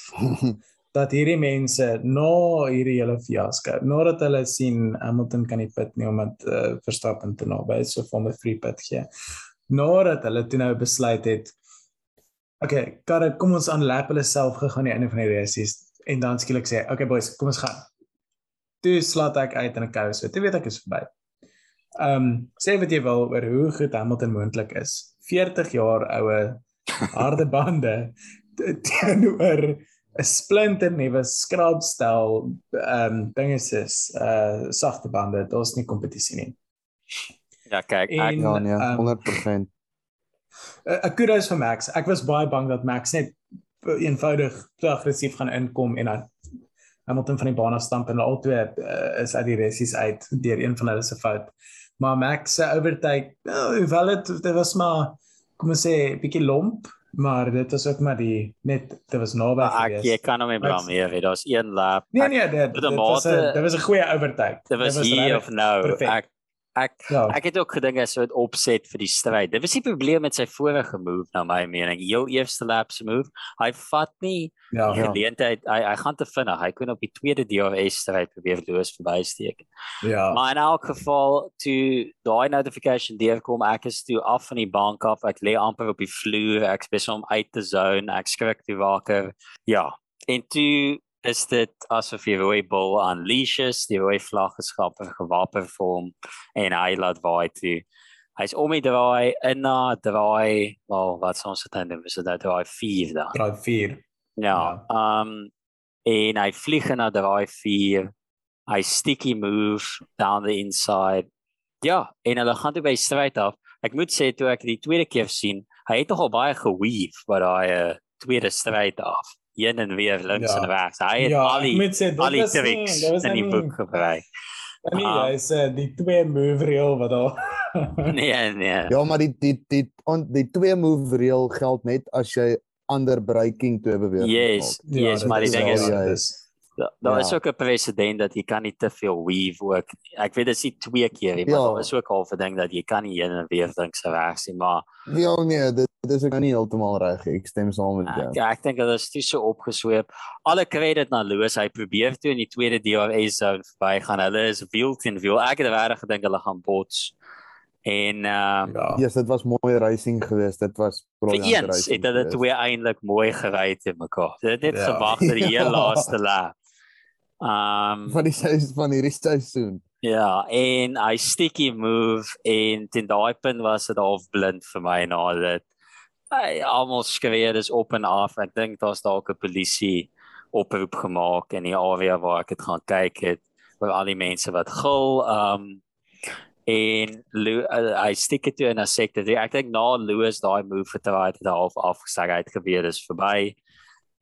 Speaker 3: dat hierdie mense na hierdie hele fiasco, nadat hulle sien Hamilton kan nie pit nie omdat uh, Verstappen te naby is of hom 'n free pit gee. Nadat hulle toe nou besluit het Okay, karre, kom ons aan lap hulle self gegaan die einde van die race en dan skielik sê, okay boys, kom ons gaan. Toe slaat ek uit in 'n koue so. Toe weet ek is verby. Ehm um, sê wat jy wil oor hoe goed Hamilton moontlik is. 40 jaar oue harde bande te- teenoor 'n splinter nuwe skrapstel ehm um, dinge is uh sagte bande. Daar's nie kompetisie nie.
Speaker 1: Ja, kyk, ek
Speaker 3: En-
Speaker 2: ja nee,
Speaker 3: ehm,
Speaker 2: 100%.
Speaker 3: 'n uh, kudos vir Max. Ek was baie bang dat Max net eenvoudig te aggressief gaan inkom en dan Hamilton van die baan af stamp en hulle albei uh, is uit die resies uit deur een van hulle se fout. Maar Max se overtake, well, hoewel dit dit was maar kom ons sê bietjie lomp, maar dit was ook maar die net dit was naby
Speaker 1: ek jy kan hom nie blameer nie. Daar's een lap.
Speaker 3: Nee nee, dit dit was 'n
Speaker 1: mate-
Speaker 3: dit was 'n goeie overtake.
Speaker 1: Dit was hier
Speaker 3: regtig
Speaker 1: of nou.
Speaker 3: perfect.
Speaker 1: Ek ek
Speaker 3: Ja.
Speaker 1: ek het ook gedink hy sou dit opset vir die stryd. Dit was die probleem met sy vorige move na my mening. Heel eerste lap se move. Hy vat nie
Speaker 3: Ja.
Speaker 1: die geleentheid. Hy hy gaan te vinnig. Hy kon op die tweede DRS stryd probeer loos verbysteek.
Speaker 3: Ja.
Speaker 1: Maar in elk geval toe daai notification deurkom, ek is toe af van die bank af. Ek lê amper op die vloer. Ek besig om uit te zone. Ek skrik toe wakker. Ja. En toe is dit asof die rooi bul unleashes, die rooi vlag geskap en gewapen vir hom en hy laat waai toe. Hy's om die draai in na draai, wel wat ons dit nou noem? Is dit nou draai 4 dan?
Speaker 3: Draai 4.
Speaker 1: Ja. Um en hy vlieg na draai 4. Hy sticky move down the inside. Ja, en hulle gaan toe by stryd af. Ek moet sê toe ek die tweede keer sien, hy het nogal baie geweave by daai uh, tweede stryd af. Heen en weer links
Speaker 3: Ja.
Speaker 1: en regs. Hy het
Speaker 3: ja,
Speaker 1: al die
Speaker 3: sê dit
Speaker 1: al die
Speaker 3: was nie-
Speaker 1: tricks
Speaker 3: was
Speaker 1: in die
Speaker 3: nie-
Speaker 1: boek gebruik.
Speaker 3: Nee,
Speaker 1: Ah.
Speaker 3: hy sê die twee move reel wat daar.
Speaker 1: Nee, nee.
Speaker 2: Ja, maar die die die on, die twee move reël geld net as jy under breaking toe beweeg.
Speaker 1: Yes,
Speaker 3: Ja,
Speaker 1: yes,
Speaker 3: dit
Speaker 1: maar die
Speaker 3: is
Speaker 1: ding
Speaker 3: waar,
Speaker 1: is
Speaker 2: ja,
Speaker 3: dit is
Speaker 1: daar ja. is ook 'n presedent dat jy kan nie te veel weave ook. Ek weet dit is nie twee keer nie, maar ja. daar is ook al 'n ding dat jy kan nie heen en weer dink se reg sien, maar
Speaker 2: Ja nee, dit dit is ook nie heeltemal reg. Ek stem saam met jou.
Speaker 1: Ja, ek dink dit is te so opgesweep. Alle krediet na Loos. Hy probeer toe in die tweede DRS zone verby gaan. Hulle is wild en wild. Ek het regtig gedink hulle gaan bots. En uh
Speaker 2: ja, yes, dit was mooi racing geweest. Dit was
Speaker 1: briljant racing. Het hulle twee eintlik mooi gery te mekaar. Dit het ja. gewag tot die heel laaste lap. Um
Speaker 2: van die seisoen van hierdie seisoen.
Speaker 1: Ja, en hy sticky move en teen daai punt was dit half blind vir my na dit. Hy almal skree dis op en af. Ek dink daar's dalk 'n polisie oproep gemaak in die area waar ek dit gaan kyk het vir al die mense wat gil. Um en Lou uh, hy stiek dit toe in 'n sekte. Ek dink na Louis daai move het hy dit half afgesag uit gebeur is verby.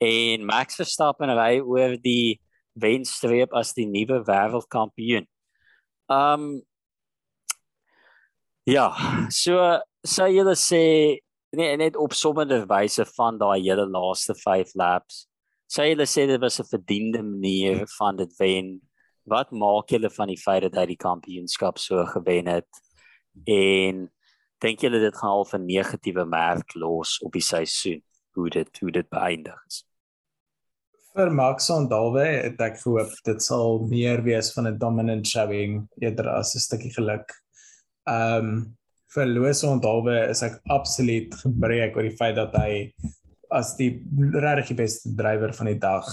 Speaker 1: En Max Verstappen ry oor die wenstreep as die nuwe wêreldkampioen. Um Ja, so sou jy sê nee, net op sommige wyse van daai hele laaste 5 laps. Sou jy sê dit was 'n verdiende manier van dit wen? Wat maak julle van die feit dat hy die kampioenskap so gewen het? En dink julle dit gaan al 'n negatiewe merk los op die seisoen? Hoe dit hoe dit beëindig is?
Speaker 3: Vir Max Ondalwe het ek gehoop dit sal meer wees van 'n dominant showing eerder as 'n stukkie geluk. Um, vir Loos Ondalwe is ek absoluut gebreek oor die feit dat hy as die regtig beste drywer van die dag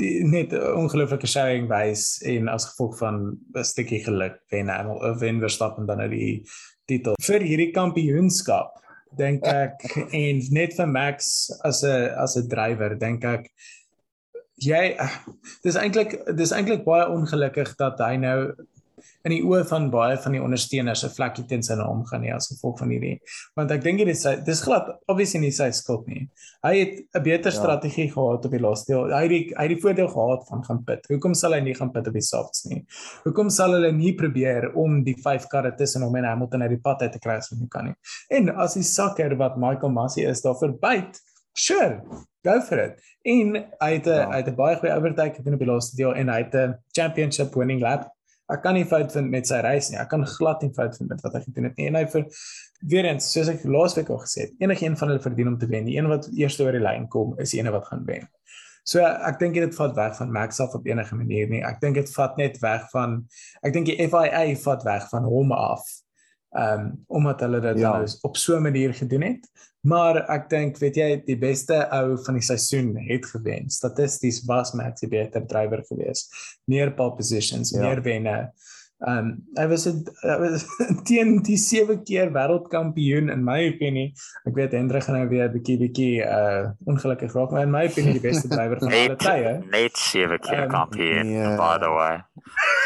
Speaker 3: die net ongelooflike showing wys en as gevolg van 'n stukkie geluk wen hy of wen Verstappen dan nou die titel vir hierdie kampioenskap dink ek en net vir Max as 'n as 'n drywer dink ek jy dis eintlik dis eintlik baie ongelukkig dat hy nou in die oë van baie van die ondersteuners 'n vlekkie teen sy naam gaan hê as gevolg van hierdie want ek dink dit is dis glad obviously nie sy skuld nie. Hy het 'n beter ja. strategie gehad op die laaste deel. Hy het die, hy het die voordeel gehad van gaan pit. Hoekom sal hy nie gaan pit op die softs nie? Hoekom sal hulle nie probeer om die vyf karre tussen hom en Hamilton uit die pad uit te kry as hulle nie kan nie? En as die sakker wat Michael Massey is daar verbyt Sure, go for it. En hy het 'n ja. hy het 'n baie goeie overtake gedoen op die laaste deel en hy het 'n championship winning lap. Ek kan nie fout vind met sy race nie. Ek kan glad nie fout vind met wat hy gedoen het nie. En hy vir weer eens, soos ek laasweek al gesê het, enige een van hulle verdien om te wen. Die een wat eerste oor die lyn kom, is die een wat gaan wen. So ek dink dit vat weg van Max af op enige manier nie. Ek dink dit vat net weg van ek dink die FIA vat weg van hom af. Ehm um, omdat hulle dit ja. nou op so 'n manier gedoen het. Maar ek dink, weet jy, die beste ou van die seisoen het gewen. Statisties was Max die beter drywer gewees. Meer pole positions, ja. meer wenne. Ehm um, hy was 'n teen die sewe keer wêreldkampioen in my opinie. Ek weet Hendrik gaan nou weer 'n bietjie bietjie uh ongelukkig raak, maar in my opinie die beste drywer van alle tye.
Speaker 1: Net sewe keer um, kampioen yeah. by the way.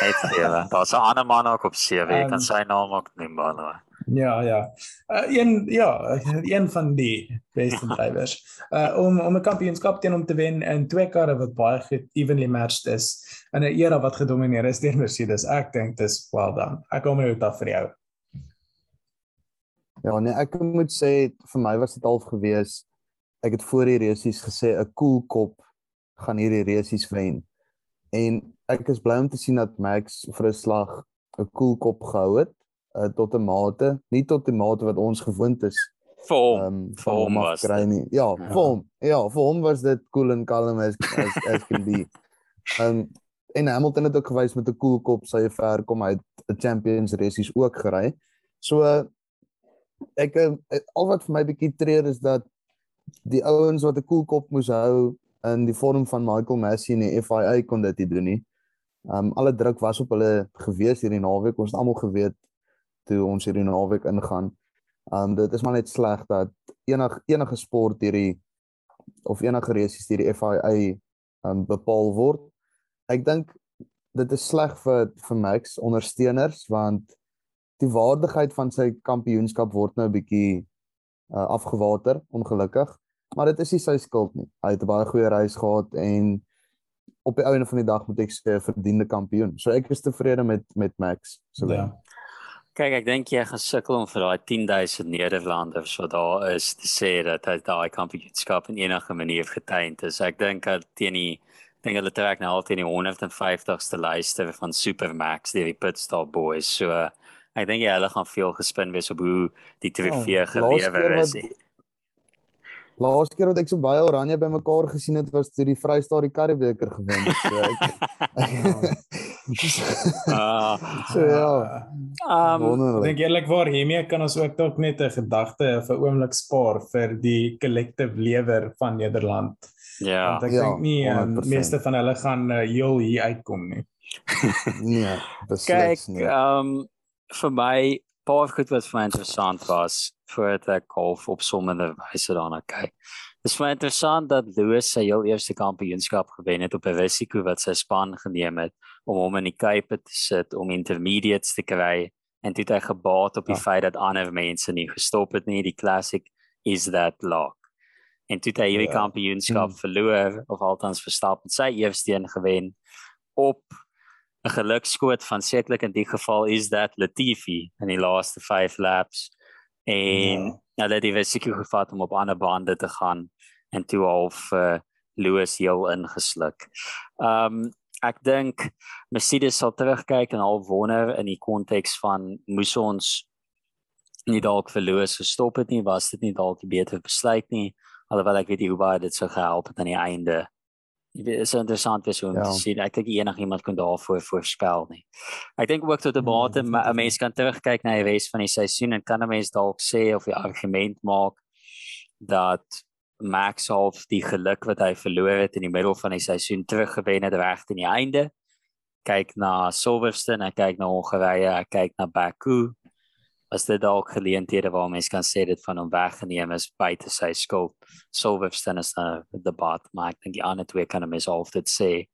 Speaker 1: Net sewe. Daar's 'n ander man ook op sewe. Ek um, kan sy naam ook noem by the way.
Speaker 3: Ja, ja. Uh, een ja, een van die beste drivers. Uh om om 'n kampioenskap teen hom te wen in twee karre wat baie goed evenly matched is in 'n era wat gedomeineer is deur Mercedes. Ek dink dis well done. Ek kom met dit vir jou.
Speaker 2: Ja, nee, ek moet sê vir my was dit half gewees. Ek het voor die resies gesê 'n cool kop gaan hierdie resies wen. En ek is bly om te sien dat Max vir 'n slag 'n cool kop gehou het uh, tot 'n mate, nie tot 'n mate wat ons gewoond is
Speaker 1: vir hom um, vir hom was kry
Speaker 2: nie. Ja, ja, vir hom. Ja, vir hom was dit cool en calm as as as can be. Um en Hamilton het ook gewys met 'n cool kop sy ver kom uit 'n Champions races ook gery. So ek eh, al wat vir my bietjie treur is dat die ouens wat 'n cool kop moes hou in die vorm van Michael Massey en die FIA kon dit nie doen nie. Um alle druk was op hulle gewees hierdie naweek. Ons het almal geweet toe ons hierdie naweek ingaan. Um dit is maar net sleg dat enig enige sport hierdie of enige race hierdie FIA um bepaal word. Ek dink dit is sleg vir vir Max ondersteuners want die waardigheid van sy kampioenskap word nou 'n bietjie uh, afgewater ongelukkig. Maar dit is nie sy skuld nie. Hy het 'n baie goeie reis gehad en op die einde van die dag moet ek sê verdiende kampioen. So ek is tevrede met met Max. So ja.
Speaker 1: Kyk, ek dink jy gaan sukkel om vir daai 10000 Nederlanders wat daar is te sê dat hy daai kampioenskap in enige manier getuig het. Ek dink dat teen die dink hulle trek nou altyd die 150ste luister van Supermax deur die Pitstop Boys. So uh, ek dink ja, hulle gaan veel gespin wees op hoe die trofee oh, gelewer is. Wat,
Speaker 2: Laaste keer wat ek so baie oranje bymekaar gesien het was toe die Vrystaat die Karibeker gewen het. So ek
Speaker 1: Ah.
Speaker 2: so ja.
Speaker 1: Um
Speaker 3: ek dink eerlikwaar hiermee kan ons ook dalk net 'n gedagte of 'n oomblik spaar vir die collective lewer van Nederland.
Speaker 1: Ja.
Speaker 3: Want ek ja, dink nie um, meeste van hulle gaan uh, heel hier uitkom nie.
Speaker 2: nee, beslis nie.
Speaker 1: Kyk, um vir my paar goed wat vir my interessant was voordat ek golf op sommende wyse daarna kyk. Dit is baie interessant dat Lewis sy heel eerste kampioenskap gewen het op 'n risiko wat sy span geneem het om hom in die Cape te sit om intermediates te kry en dit het gebaat op die ja. feit dat ander mense nie gestop het nie. Die classic is that lock. En toe hy hierdie ja. kampioenskap hmm. verloor of althans verstap met sy eerste een gewen op 'n gelukskoot van sekerlik in die geval is that Latifi in die laaste 5 laps en ja. hulle het die risiko gevat om op ander bande te gaan en toe half uh, Lewis heel ingesluk. Um ek dink Mercedes sal terugkyk en al wonder in die konteks van moes ons nie dalk vir Lewis gestop het nie, was dit nie dalk 'n beter besluit nie, alhoewel ek weet nie hoe baie dit sou gehelp het aan die einde Dit is interessant wees om ja. te sien. Ek dink enigiemand kan daarvoor voorspel nie. Ek dink ook tot 'n hmm, mate 'n mens kan terugkyk na die res van die seisoen en kan 'n mens dalk sê of die argument maak dat Max half die geluk wat hy verloor het in die middel van die seisoen teruggewen het reg teen die einde. Kyk na Silverstone, kyk na Hongarye, kyk na Baku as dit dalk geleenthede waar mense kan sê dit van hom weggeneem is buite sy skuld. Silverstone is 'n debat, maar ek dink die ander twee kan hom self dit sê.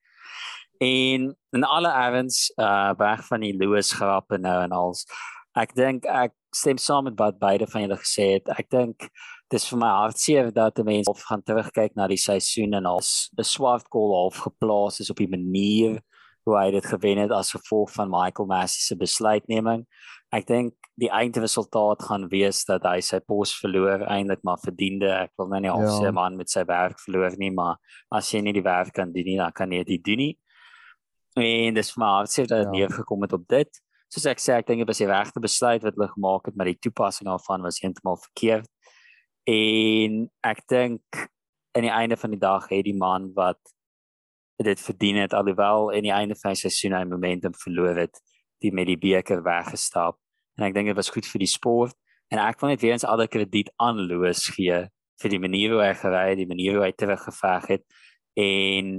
Speaker 1: En in alle events uh weg van die Lewis grappe nou en als ek dink ek stem saam met wat beide van julle gesê het. Ek dink dis vir my hartseer dat mense of gaan terugkyk na die seisoen en als 'n swart goal half geplaas is op die manier hoe hy dit gewen het as gevolg van Michael Massey se besluitneming. Ek dink die eindresultaat gaan wees dat hy sy pos verloor eintlik maar verdiende. Ek wil nou nie al sê ja. man met sy werk verloor nie, maar as jy nie die werk kan doen nie, dan kan jy dit doen nie. En dis maar sê dat nie ja. gekom het op dit. Soos ek sê, ek dink dit was die regte besluit wat hulle gemaak het, maar die toepassing daarvan was heeltemal verkeerd. En ek dink aan die einde van die dag het die man wat dit verdien het alhoewel in die einde van sy seisoen hy momentum verloor het die met die beker weggestap en ek dink dit was goed vir die sport. En ek wil net weer eens alle krediet aan Louis gee vir die manier hoe hy gery het die manier hoe hy teruggeveg het en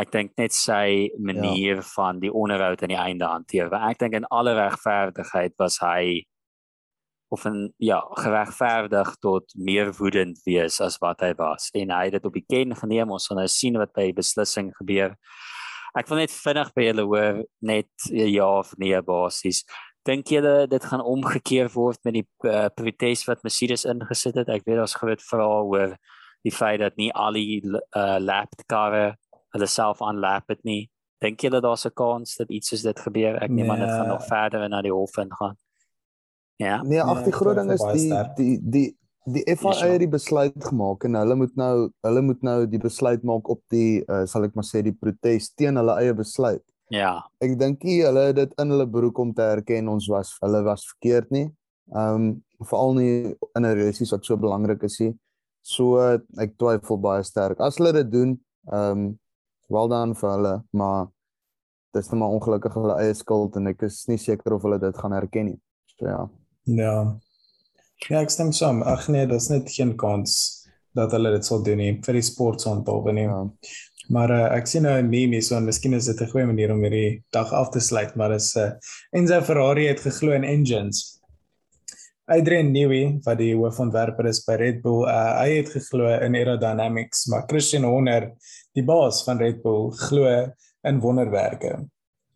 Speaker 1: ek dink net sy manier ja. van die onderhoud aan die einde hanteer. Want ek dink in alle regverdigheid was hy of en ja geregverdig tot meer woedend wees as wat hy was. En hy het dit op die ken geneem. Ons gaan nou sien wat by die beslissing gebeur. Ek wil net vinnig by julle hoor net ja of nee basies dink julle dit gaan omgekeer word met die uh, protes wat Mercedes ingesit het ek weet daar's groot vrae oor die feit dat nie al die uh, lap karre hulle self aanlap het nie dink julle daar's 'n kans dat iets soos dit gebeur ek neem nee. aan dit gaan nog verder na die hof ingaan Ja.
Speaker 2: Nee, ag die nee, groot ding is die die die die FIA het die besluit gemaak en hulle moet nou hulle moet nou die besluit maak op die uh, sal ek maar sê die protes teen hulle eie besluit.
Speaker 1: Ja.
Speaker 2: Ek dink nie hulle het dit in hulle broek om te erken ons was hulle was verkeerd nie. Ehm um, veral nie in 'n race wat so belangrik is nie. So ek twyfel baie sterk. As hulle dit doen, ehm um, wel dan vir hulle, maar dis net maar ongelukkig hulle eie skuld en ek is nie seker of hulle dit gaan erken nie. So ja.
Speaker 3: Ja. Ja, ek stem saam. Ag nee, daar's net geen kans dat hulle dit sal doen nie vir die sportsondtog nie. Ja. Maar uh, ek sien nou 'n meme so en miskien is dit 'n goeie manier om hierdie dag af te sluit, maar is uh, eh, Enzo Ferrari het geglo in engines. Adrian Newey, wat die hoofontwerper is by Red Bull, uh, hy het geglo in aerodynamics, maar Christian Horner, die baas van Red Bull, glo in wonderwerke.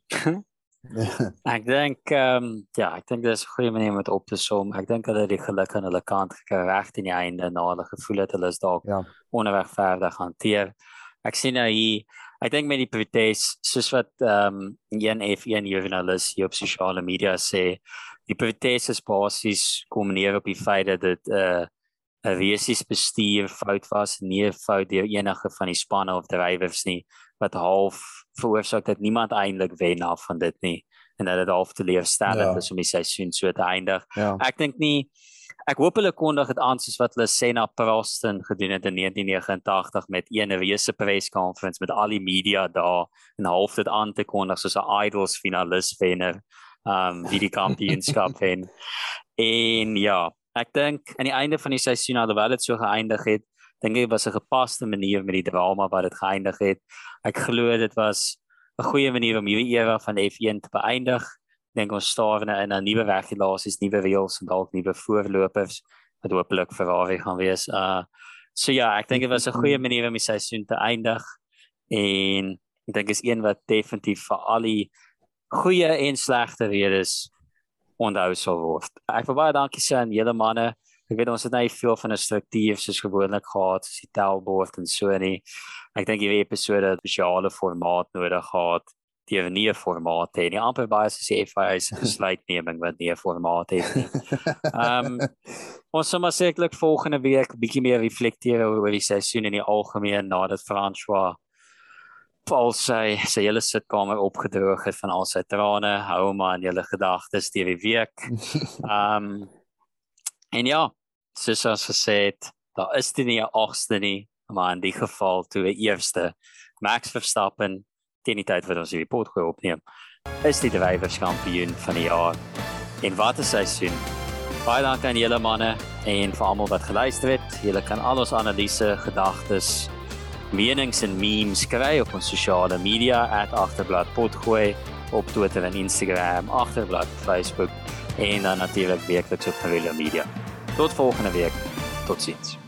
Speaker 1: ek dink ehm um, ja, ek dink dis 'n goeie manier om dit op te som. Ek dink hulle het die geluk aan hulle kant gekry reg in die einde na hulle gevoel het hulle is dalk ja. onregverdig hanteer. Ek sien nou hier ek dink met die protes soos wat ehm um, een F1 joernalis hier op sosiale media sê, die protes is basies kom neer op die feit dat dit 'n uh, 'n resies bestuur fout was, nie 'n fout deur enige van die spanne of drywers nie wat half veroorsaak dat niemand eintlik wen af van dit nie en dat dit half teleurstellend ja. is om die seisoen so te eindig. Ja. Ek dink nie ek hoop hulle kondig dit aan soos wat hulle Senna Proston gedoen het in 1989 met een reuse preskonferensie met al die media daar en half dit aan te kondig soos 'n idols finalis wenner um wie die kampioenskap wen. En ja, ek dink aan die einde van die seisoen alhoewel dit so geëindig het, dink ek was 'n gepaste manier met die drama wat dit geëindig het. Ek glo dit was 'n goeie manier om hierdie era van F1 te beëindig dink ons staar in 'n nuwe regulasies, nuwe reëls en dalk nuwe voorlopers wat hopelik Ferrari gaan wees. Uh so ja, ek dink dit was 'n goeie manier om die seisoen te eindig en ek dink is een wat definitief vir al die goeie en slegte redes onthou sal word. Ek wil baie dankie sê aan julle manne. Ek weet ons het nou veel van 'n struktuur soos gewoonlik gehad, soos die tellbord en so nie. Ek dink hierdie episode het 'n spesiale formaat nodig gehad die het nie 'n formaat hê nie. Amper baie soos die FIA se besluitneming wat nie 'n formaat het nie. Ehm um, ons sal maar sekerlik volgende week bietjie meer reflekteer oor die seisoen in die algemeen nadat François Paul sy sy hele sitkamer opgedroog het van al sy trane. Hou maar in julle gedagtes deur die week. Ehm um, en ja, soos ons gesê het, daar is dit nie 'n agste nie, maar in die geval toe 'n eerste Max Verstappen teen die tyd wat ons hierdie pot gooi opneem, is die drywers kampioen van die jaar. En wat 'n seisoen. Baie dankie aan julle manne en vir almal wat geluister het. Julle kan al ons analise, gedagtes, menings en memes kry op ons sosiale media @agterblad_potgooi op Twitter en Instagram, agterblad, Facebook en dan natuurlik weekliks op Marula Media. Tot volgende week. Totsiens.